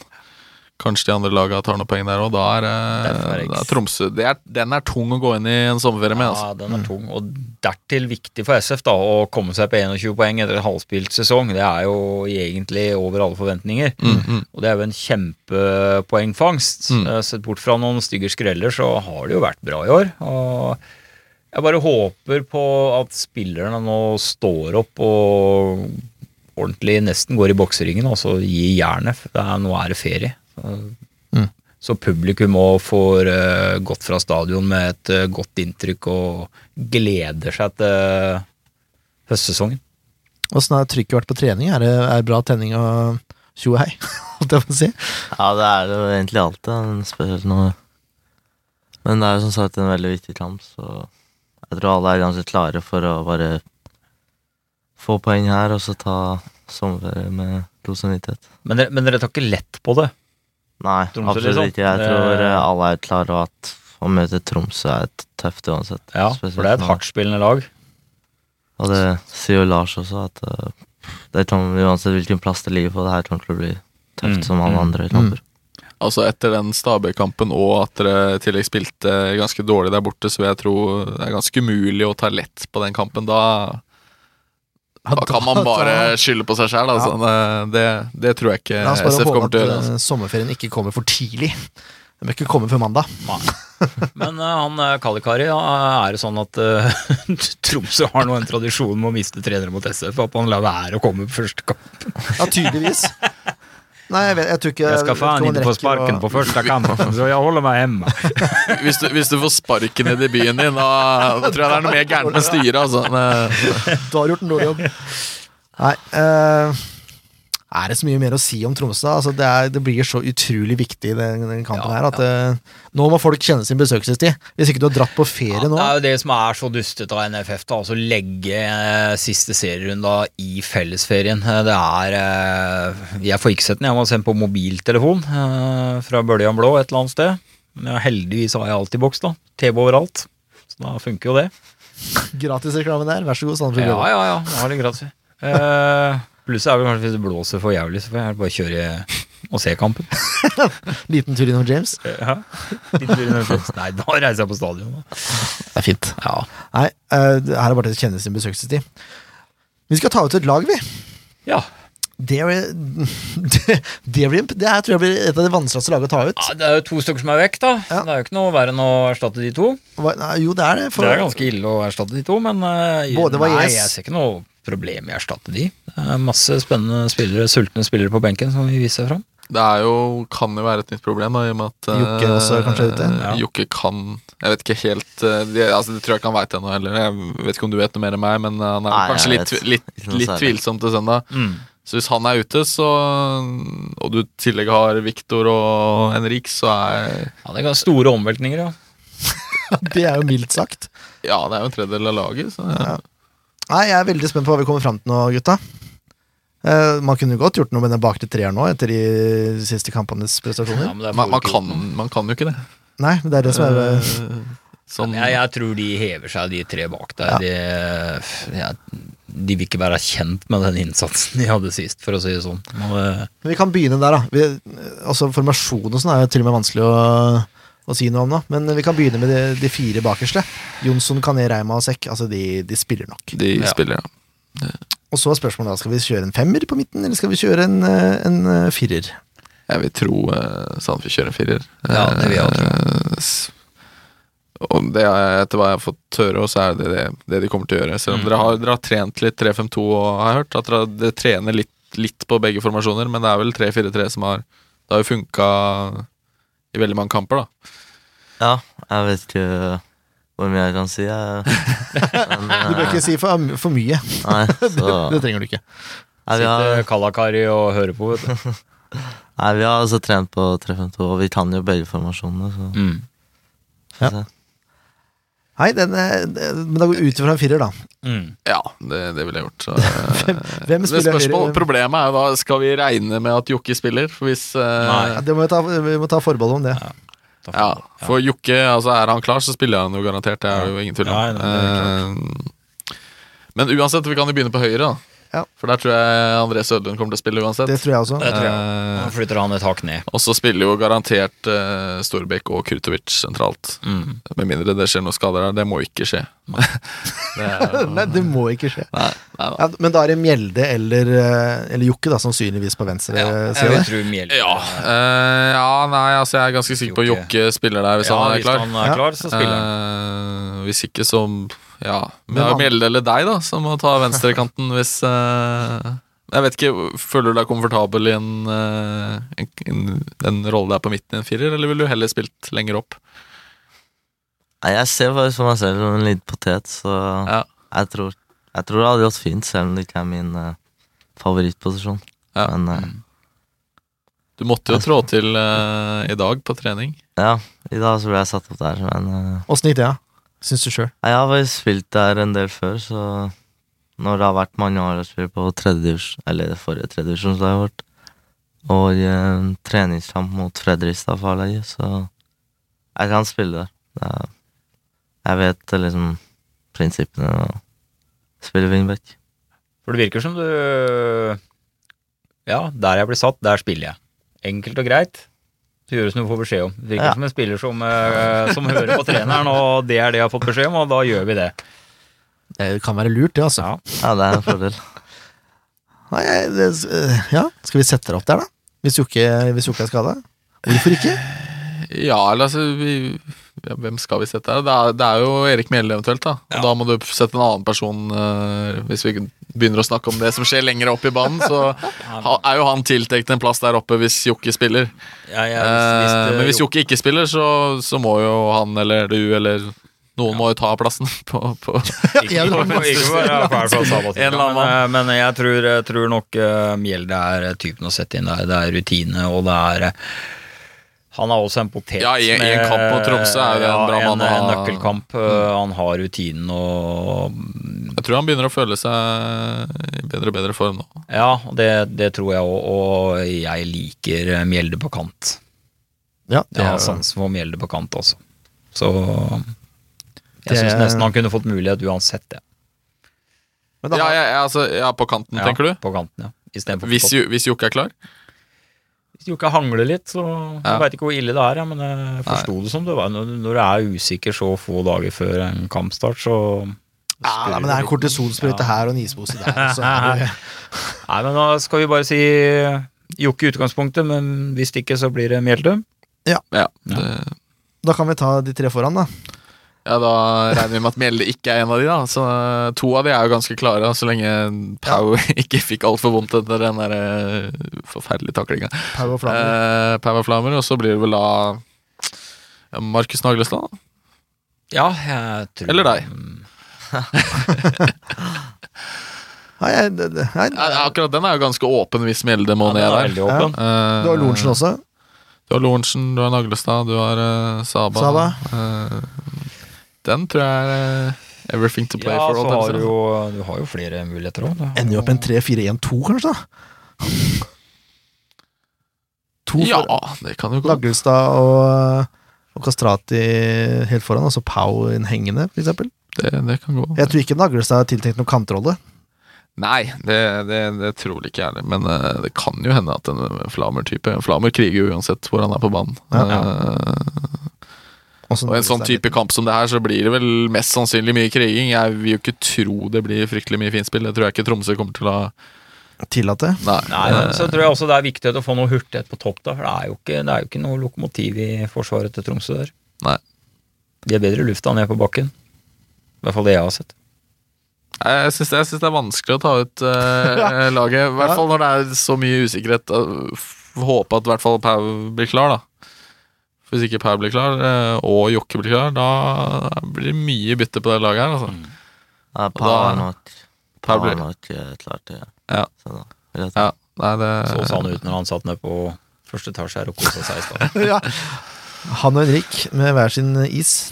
Kanskje de andre lagene tar noen poeng der òg. Da er, eh, er det da er Tromsø det er, Den er tung å gå inn i en sommerferie med. Altså. Ja, den er tung. Og dertil viktig for SF da, å komme seg på 21 poeng etter en halvspilt sesong. Det er jo egentlig over alle forventninger. Mm, mm. Og det er jo en kjempepoengfangst. Mm. Eh, Sett bort fra noen stygge skreller, så har det jo vært bra i år. Og jeg bare håper på at spillerne nå står opp og ordentlig nesten går i bokseringen og så gir jernet. er- Nå er det ferie. Så, Mm. så publikum òg får uh, gått fra stadion med et uh, godt inntrykk og gleder seg til høstsesongen. åssen har trykket vært på trening? Er det er bra tenning og tjo hei? Holdt jeg på å si. Ja, det er det jo egentlig alltid, spesielt nå. Men det er jo som sagt en veldig viktig kamp, så jeg tror alle er ganske klare for å bare få poeng her, og så ta sommerferie med god samvittighet. Men dere, men dere tar ikke lett på det? Nei, Tromsø, absolutt liksom? ikke. Jeg Det- tror eh, alle er klare og at å møte Tromsø er et tøft uansett. Ja, for det er et nå. hardtspillende lag. Og det sier jo Lars også, at eh, det kommer uansett hvilken plass det ligger på, det her kommer til å bli tøft Mm, som alle mm, andre kamper. Altså Etter den Stabøy-kampen og at dere i tillegg spilte ganske dårlig der borte, så vil jeg tro det er ganske umulig å ta lett på den kampen. Da, da kan man bare skylde på seg sjæl. Altså. Det, det tror jeg ikke La oss bare SF håpe kommer at til å gjøre. eh, Altså. sommerferien ikke kommer for tidlig. Den bør ikke komme før mandag. Men uh, han eh, Kalikari, ja, er det sånn at uh, Tromsø har nå en tradisjon med å miste trenere mot SF? At man lar være å komme på første kamp? Ja, tydeligvis. Nei, jeg, vet, jeg tror ikke Jeg skal faen ikke få sparken og... på første kamp, så jeg holder meg hjemme. Hvis, du, hvis du får sparken i debuten din, da, da tror jeg det er noe mer gærent med styret. Altså. Du har gjort en dårlig jobb. Nei eh, Er det så mye mer å si om Tromsø? Altså, det, er, det blir så utrolig viktig, den, den kampen Ja, her, at eh, nå må folk kjenne sin besøkelsestid. Hvis ikke du har dratt på ferie nå Det er jo det som er så dustete av NFF, da, altså legge uh, siste serierunde i fellesferien. Eh, Det er uh, Jeg får ikke sett den, jeg må se den på mobiltelefon fra Bøljan Blå et eller annet sted. Men ja, heldigvis har jeg alltid boks, da. TV overalt. Så da funker jo det. Gratisreklame der, vær så god. Sånn Ja, ja, ja. Nå er det gratis. Eh, Plusset er vel kanskje hvis det blåser for jævlig, så får jeg bare kjøre og se kampen. Liten tur innom James. Ja. Liten tur innom James. Nei, da reiser jeg på stadion. Da. Det er fint. Ja. Nei, eh, her er bare til å kjenne sin besøkelsestid. Vi skal ta ut et lag, vi. ja. Det, det, det, blir, det her tror jeg blir et av de vanskeligste lagene å ta ut. Ja, Det er jo to stykker som er vekk, da. Ja. Det er jo ikke noe verre enn å erstatte de to. Hva- Nei, jo, det er det. For, Det er ganske ille å erstatte de to, men uh, Både nei, jeg ser ikke noe problem i å erstatte de. Det er masse spennende spillere, sultne spillere på benken som vi viser fram. Det er jo, kan jo være et nytt problem, da, i og med at eh, Jokke også kanskje er ute? Ja. Jokke kan Jeg vet ikke helt eh, det, altså, det tror jeg ikke han veit ennå heller. Jeg vet ikke om du vet noe mer enn meg, men eh, han er Nei, kanskje litt, litt, litt tvilsom til søndag. Mm. Så hvis han er ute, så og du i tillegg har Viktor og Henrik, så er Ja, det kan store omveltninger, ja. Det er jo mildt sagt. Ja, det er jo en tredjedel av laget. Så ja. Nei, jeg er veldig spent på hva vi kommer fram til nå, gutta. Eh, man kunne godt gjort noe med den bakre treeren nå, etter de siste kampenes prestasjoner. ja men man, man, kan, man kan jo ikke det. Nei, men det er det som er uh, Sånn, jeg, jeg tror de hever seg, de tre bak der. Ja. De, ja, de vil ikke være kjent med den innsatsen de hadde sist, for å si det sånn. Men, uh, Men vi kan begynne der, da. Vi, altså Formasjon og sånn er jo til og med vanskelig å, å si noe om nå. Men vi kan begynne med de, de fire bakerste. Jonsson, Kané, Reima og Sekk. Altså, de, de spiller nok. de Ja. spiller, ja. Og så er spørsmålet da, skal vi kjøre en femmer på midten, eller skal vi kjøre en, eh, en eh, firer? Jeg vil tro uh, Sandefjord kjører en firer. Ja, det vil jeg også Og det er, etter hva jeg har fått høre, så er det det, det de kommer til å gjøre. Selv om Mm. dere, har, dere har trent litt 3-5-2, og har jeg hørt at dere, dere trener litt, litt på begge formasjoner, men det er vel 3-4-3 som har Det har jo funka i veldig mange kamper, da. Ja, jeg vet ikke hvor mye jeg kan si. Jeg. Men, Du bør eh, ikke si for, for mye. Nei, så Det trenger du ikke. Nei, vi har, sitter Kalakari og hører på, vet du. nei, vi har altså trent på 3-5-2, og vi kan jo begge formasjonene, så Mm. Ja. Nei, den, er- men da går ut fra en firer, da. Mm. Ja, det, det ville jeg gjort. Så, hvem, Hvem spiller spørsmål, høyre? Problemet er jo da Skal vi regne med at Jokke spiller? For hvis uh, Nei. Det må vi, ta, vi må ta forbehold om det. Ja, Ja, for Jokke, altså er han klar, så spiller han jo garantert. Det er jo ingen tvil om. Eh, men uansett, vi kan jo begynne på høyre, da. Ja. For der tror jeg André Sødlund kommer til å spille uansett. Det tror jeg også. Det tror jeg. Han flytter han et hakk ned. og så spiller jo garantert uh, Storbekk og Kurtovic sentralt. Mm. Med mindre det skjer noen skader der. Det må ikke skje. det jo- Nei, det må ikke skje. nei, nei da. Ja, men da er det Mjelde eller, eh, eller Jokke, da, sannsynligvis på venstre Ja, Jeg side. vil tro Mjelde Ja, Uh, ja, nei, altså jeg er ganske sikker på Jokke. Jokke spiller der hvis Ja, han er hvis klar. han er klar, så spiller han. Uh, hvis ikke, så Ja. Men det er jo Mjelde eller deg, da, som må ta venstrekanten hvis uh, Jeg vet ikke, Føler du deg komfortabel i en, eh, en, en, en rolle der på midten i en firer, eller ville du heller spilt lenger opp? Nei, jeg ser faktisk for meg selv som en liten potet, så Ja. jeg, tror, jeg tror det hadde gått fint, selv om det ikke er min uh, favorittposisjon. Ja. Men eh, Du måtte jo trå til uh, i dag på trening. ja, i dag så ble jeg satt opp der, men Åssen gikk det, da? Syns du sjøl? Jeg har faktisk spilt der en del før, så når det har vært mange år å spille på tredjedivisjon, eller forrige tredjedivisjon, så har jeg vært, og i en treningskamp mot Fredrikstad for så jeg kan spille der. Det er, jeg vet eh, liksom prinsippene og spille wingback. For det virker som du Ja, der jeg blir satt, der spiller jeg. Enkelt og greit. Det gjøres noe du får beskjed om. Det virker Ja. som en spiller som, eh, som hører på treneren, og det er det jeg har fått beskjed om, og da gjør vi det. Det kan være lurt, det, altså. Ja. Ja, det er en fordel. Nei, det, eh, ja, Skal vi sette deg opp der, da? Hvis hvis Jokke er skada? Hvorfor ikke? Ja, eller altså vi, ja, Hvem skal vi sette her? Det er, det er jo Erik Mjelde eventuelt, da. Og da må du sette en annen person uh, Hvis vi begynner å snakke om det som skjer lenger opp i banen, så ha- er jo han tiltenkt en plass der oppe hvis Jokke spiller. Ja, jeg, Eh, men hvis Jokke ikke spiller, så, så må jo han eller du eller noen må jo ta plassen på, på Ikke, bare annen men, eh, jeg tror, tror nok uh, Mjelde er eh, typen å sette inn der. Det er rutine, og det er eh, Han er også en potet. Ja, i- i en med- kamp mot Tromsø er det en bra en, mann å En nøkkelkamp. Mm. Han har rutinen og Jeg tror han begynner å føle seg i bedre og bedre form nå. Ja, det, det tror jeg òg, og jeg liker Mjelde på kant. Ja, det Jeg har er, sansen for Mjelde på kant også. Så jeg syns nesten han kunne fått mulighet uansett, det. men da, Ja, ja, ja, altså, ja på kanten, Ja, tenker du? På kanten, ja. Hvis. Hvis Jokke er klar? Ikke hangler litt, så Ja. Veit ikke hvor ille det er, ja, men jeg forsto det som det var. Når, når du er usikker så få dager før en kampstart, så ja, nei, men det er kortisonsprøyte Ja. her og nispose der. og Så er det, Nei, men da skal vi bare si Jokke i utgangspunktet, men hvis ikke, så blir det Mjelde. Ja. ja. da kan vi ta de tre foran, da. Ja, da regner vi med at Mjelde ikke er en av de, da. Så eh, to av de er jo ganske klare, så lenge Pau ikke fikk altfor vondt etter den der eh, forferdelige taklinga. Pau og Flammer. Eh, Pau og Flammer, og så blir det vel da Markus Naglestad? Ja, jeg tror Eller deg. Nei, det- det- nei, akkurat den er jo ganske åpen hvis Mjelde må Ja, ned er der. Ja. Eh, Du har Lorentzen også. Du har Lorentzen, du har Naglestad, du har uh, Saba. Saba. Eh, den tror jeg er eh, everything to play Ja, for. så holdt jeg på å har du jo Du har jo flere muligheter òg. Ender jo opp en 3-4-1-2, kanskje? da To Ja, for det kan jo gå. Lagelstad og, og Kastrati helt foran, og så Pau hengende, for eksempel. Det, det kan gå. Jeg tror ikke Naglestad er tiltenkt noen kantrolle. Nei, det, det, det tror ikke jeg heller. Men uh, det kan jo hende at en Flamer-type Flamer kriger jo uansett hvor han er på banen. Ja. Eh, Også og en sånn type kamp som det her, så blir det vel mest sannsynlig mye kriging. Jeg vil jo ikke tro det blir fryktelig mye fint spill. Det tror jeg ikke Tromsø kommer til å tillate. Nei. Nei, så tror jeg også det er viktig å få noe hurtighet på topp, da. For det er jo ikke, det er jo ikke noe lokomotiv i forsvaret til Tromsø der. Nei. De er bedre i lufta ned på bakken. I hvert fall det jeg har sett. Jeg syns det, synes det er vanskelig å ta ut uh, laget. I hvert fall når det er så mye usikkerhet. Håpe at i hvert fall Pau blir klar, da. Hvis ikke Per blir klar, eh, og Jokke blir klar, da blir det mye bytte på det laget her. Altså. Ja, per er nok, per er blir nok eh, klar til Ja. Så da, vil jeg si. Ja, nei, det Så sånn ut når han satt ned på første etasje her og kosa seg i stad. ja. Han og Henrik med hver sin is.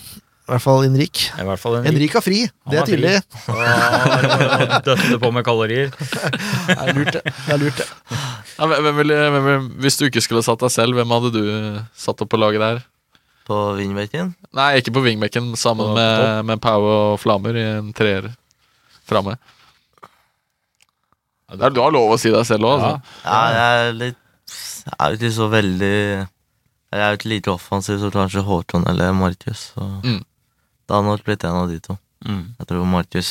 I hvert fall Henrik. I hvert fall Henrik. Henrik har fri, Han det er tydelig. Og døtte på med kalorier. Det er lurt, det. det, er lurt, det. ja, hvem, ville, hvem, ville- Hvis du ikke skulle satt deg selv, hvem hadde du satt opp på laget der? På wingbacken? Nei, ikke på wingbacken, sammen På med, med Pau og Flammer i en treer framme. Det er- Du har lov å si deg selv òg, altså. Ja, jeg er litt Jeg er ikke så veldig Jeg er ikke like offensiv som kanskje Håkon eller Markus. Så Mm. Det hadde nok blitt en av de to. Mm. Jeg tror Markus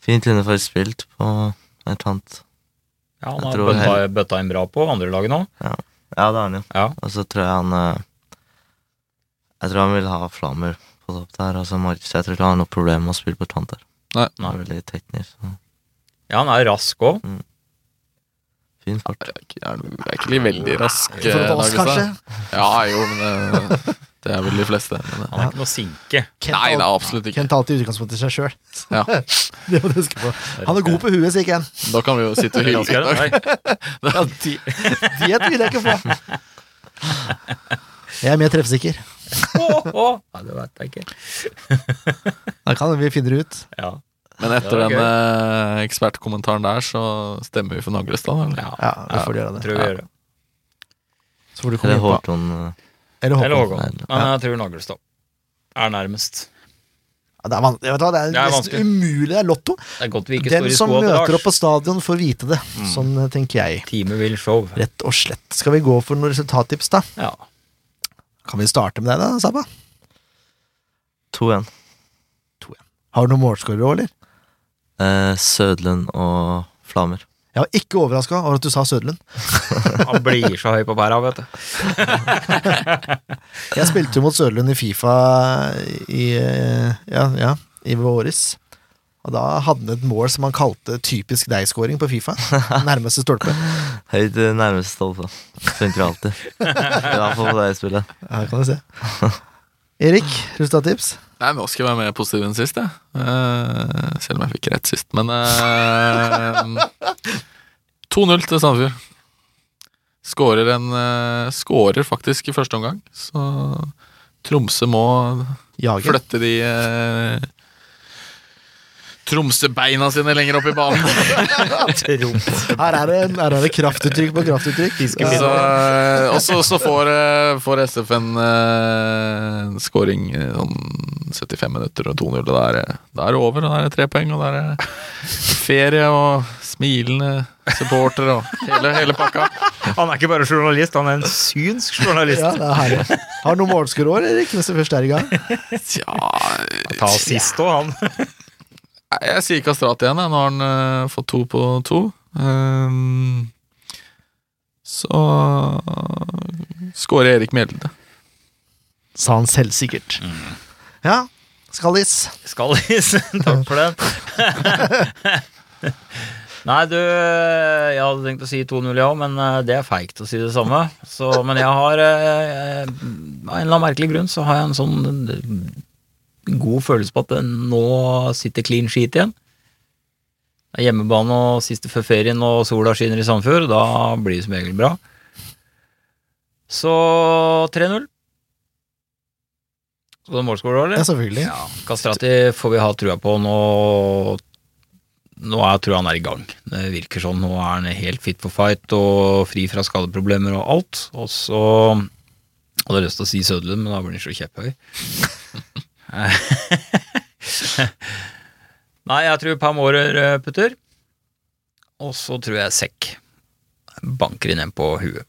fint kunne fått spilt på et annet Ja, han har bøtta, bøtta, bøtta inn bra på andre laget nå. Ja, det har han jo. Ja. Og så tror jeg han eh, Jeg tror han vil ha Flammer på topp der. Altså Markus, jeg tror ikke han har noe problem med å spille på kant der. Nei. Han er veldig teknisk. Så. Ja, han er rask òg. Fin fart. Jeg er ikke- jeg er ikke veldig rask. For oss, eh, kanskje. Ja, jo, men eh, det er vel de fleste. Men, eh, Han er ikke noe sinke. Kent Nei, det er absolutt ikke. Kent alltid i utgangspunktet seg sjøl. Ja. det må du huske på. Han er god på huet, sier Ken. Da kan vi jo sitte og hylle. Ja, de, diett vil jeg ikke få. Jeg er mer treffsikker. Åh, åh. Det veit jeg ikke. Da kan vi finne det ut. Ja. Men etter den eh, ekspertkommentaren der, så stemmer vi for Naglestad. Eller? ja. Ja, vi får gjøre Det tror vi gjør det. Så får du komme inn på Håkon. eh, Eller Eller Håkon. Håkon. Men jeg tror Nagelstad er nærmest. Ja, det er, van vet du hva, det er Det er nesten vanskelig. umulig. Det er lotto. Det er godt vi ikke Den står i som møter opp på stadion, får vite det. Sånn eh, tenker jeg. Teamet vil show. Rett og slett. Skal vi gå for noen resultattips, da? Ja. Kan vi starte med deg, da, Saba? 2-1. Har du noen målskårere òg, eller? Eh, Sødlund og Flammer. Jeg var ikke overraska over at du sa Sødlund. Han blir så høy på pæra, vet du. Jeg spilte jo mot Sødlund i Fifa i, eh, ja, ja, i våres. Og da hadde han et mål som han kalte typisk deg-scoring på Fifa. Nærmeste stolpe. Høyt eh, nærmeste stolpe. Funker alltid. I hvert fall på det spillet. Her kan du se. Erik, resultattips? Nei, nå skal jeg være mer positiv enn sist, jeg. Uh, selv om jeg fikk rett sist. Men uh, 2-0 til Sandefjord. Skårer en uh, Skårer faktisk i første omgang. Så Tromsø må Jager. flytte de Tromsø-beina sine lenger opp i banen. Her er det, her er det kraftuttrykk på kraftuttrykk. Så, eh, og så, så får, eh, får SF en uh, scoring sånn 75 minutter og 2-0, da er, det, er over. Og da er det tre poeng, og da er det ferie og smilende supporter og hele, hele pakka. Han er ikke bare journalist, han er en synsk journalist. Ja, det er herlig. Har du noen målskårere Erik, mens det først er i gang? Tja Ta sist òg, han. Jeg sier Kastrat igjen. jeg. Nå har han uh, fått to på to. Um, så skårer Erik Mjelde. Sa han selvsikkert. Ja, Skallis. Skallis, takk for den. Nei, du Jeg hadde tenkt å si 2-0, ja, men eh, det er feigt å si det samme. Så, men jeg har eh, Av en eller annen merkelig grunn så har jeg en sånn god følelse på at nå sitter clean sheet igjen. Det er hjemmebane og siste før ferien, og sola skinner i Sandefjord. Da blir det som regel bra. Så 3-0. Så det er eller? Ja, selvfølgelig. Ja, Kastrati får vi ha trua på nå. Nå er, tror jeg han er i gang. Det virker sånn. Nå er han helt fit for fight og fri fra skadeproblemer og alt. Og så hadde jeg lyst til å si Sødlund, men da blir han så kjepphøy. Nei, jeg tror Pamorer eh, putter. Og så tror jeg sekk. Banker inn en på huet.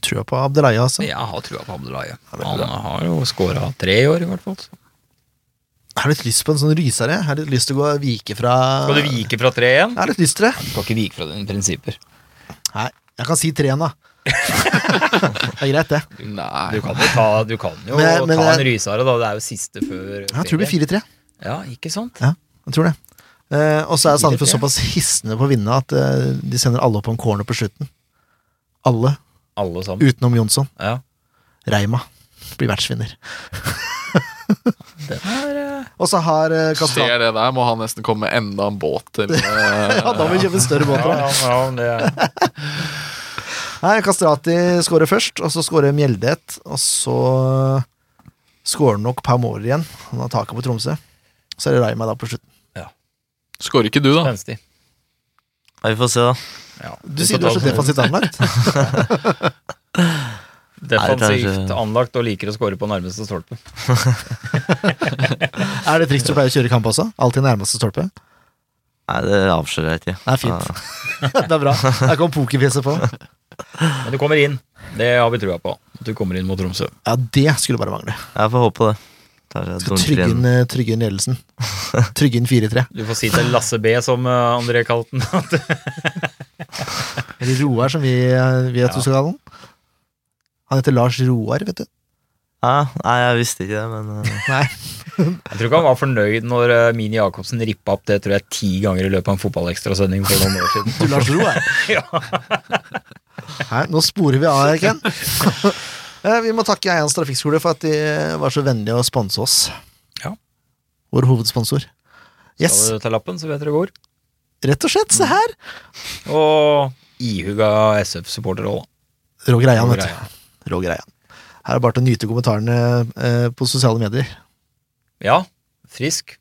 Trua på Abdelaya, altså. Jeg har trua på Abdelaya. Han har jo scora tre i år, i hvert fall. Jeg har litt lyst på en sånn rysere. Jeg har litt lyst til å gå og vike fra Skal du vike fra tre igjen? Jeg har litt lyst til det. Du kan ikke vike fra dine prinsipper. Nei, jeg kan si tre igjen, da. Det er greit, det. Nei. Du kan jo ta, du kan jo Men- men ta en rysare, da. Det er jo siste før Jeg tror det blir 4-3. Ja, ikke sant? Jeg tror det. Eh, og så er Sandefjord såpass hissende på å vinne at eh, de sender alle opp på en corner på slutten. Alle, Alle sammen. utenom Jonsson. Ja. Reima blir vertsvinner. Er eh, Og så har uh, Kastrati Ser det der, må han nesten komme med enda en båt til eh, Ja, da må vi kjøpe en større båt. ja, ja, ja, det er Nei, Kastrati skårer først, og så skårer Mjelde. Og så skårer nok Paumor igjen. Han har taket på Tromsø. Så er det Reima da på slutten. Skårer ikke du, da? spenstig. Ja, vi får se, da. Ja. Du sier du er så defensivt anlagt. Defensivt anlagt og liker å score på nærmeste stolpe. Er det triks du pleier å kjøre i kamp også? Alltid nærmeste stolpe? Nei, det avslører jeg ikke. Det er fint. det er bra. Der kom pokerfjeset på. Men du kommer inn. Det har vi trua på. At du kommer inn mot Tromsø. Ja, det skulle bare mangle. Jeg får håpe det. Skal trygge inn. eh, trygge inn ledelsen. Trygge inn 4-3. Du får si til Lasse B, som eh, André kalte den. Eller Roar, som vi vet ja. du skal kalle den. Han heter Lars Roar, vet du. Ja, nei, jeg visste ikke det, men eh, Nei. Jeg tror ikke han var fornøyd når eh, Mini Jacobsen rippa opp det tror jeg ti ganger i løpet av en fotballekstrasending for noen år siden. Du Lars Roar. Ja. Nei, nå sporer vi av her, Ken. Eh, Vi må takke Eians Trafikkskole for at de var så vennlige å sponse oss. Ja. Vår hovedsponsor. Yes, Skal du ta lappen, så vet dere hvor. rett og slett. Se her. Og ihuga SF-supporter òg, da. Rå greia, vet du. Rå greia. Her er det bare til å nyte kommentarene eh, på sosiale medier. Ja, frisk.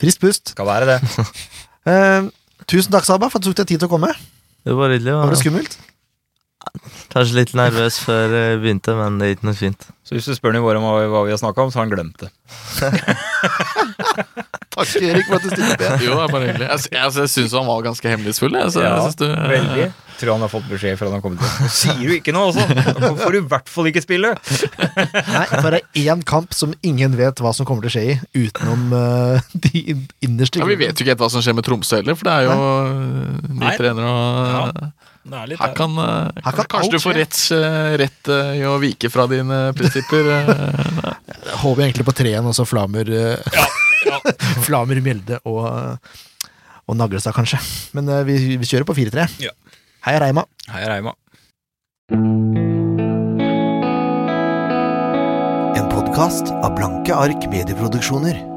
Frisk pust. Skal være det. Eh, tusen takk, Saba, for at du tok deg tid til å komme. det var hyggelig. Var det skummelt? kanskje litt nervøs før jeg begynte, men det gikk noe fint. Så hvis du spør Nivåre om hva, vi har snakka om, så har han glemt det. Takk, Erik, for at du stilte opp igjen. Jo, det er bare hyggelig. Jeg, jeg, jeg syns han var ganske hemmelighetsfull. Jeg, så, Ja, jeg synes du, Veldig. Tror han har fått beskjed fra han har kommet hit. Sier du ikke noe også? Da får du i hvert fall ikke spille. Nei, for det er én kamp som ingen vet hva som kommer til å skje i, utenom uh, de innerste ja, Vi vet jo ikke helt hva som skjer med Tromsø heller, for det er jo øh, ny Nei. trener og Ja. Er litt Her kan, øh, Her kan Kanskje alt du får rett, rett i å vike fra dine prinsipper. Jeg håper egentlig på treen, og så Flamer eh, Flamer Mjelde og, og Naglestad, kanskje. Men eh, vi, vi kjører på 4-3. Ja. Hei, Reima. Heia Reima. En podkast av Blanke ark medieproduksjoner.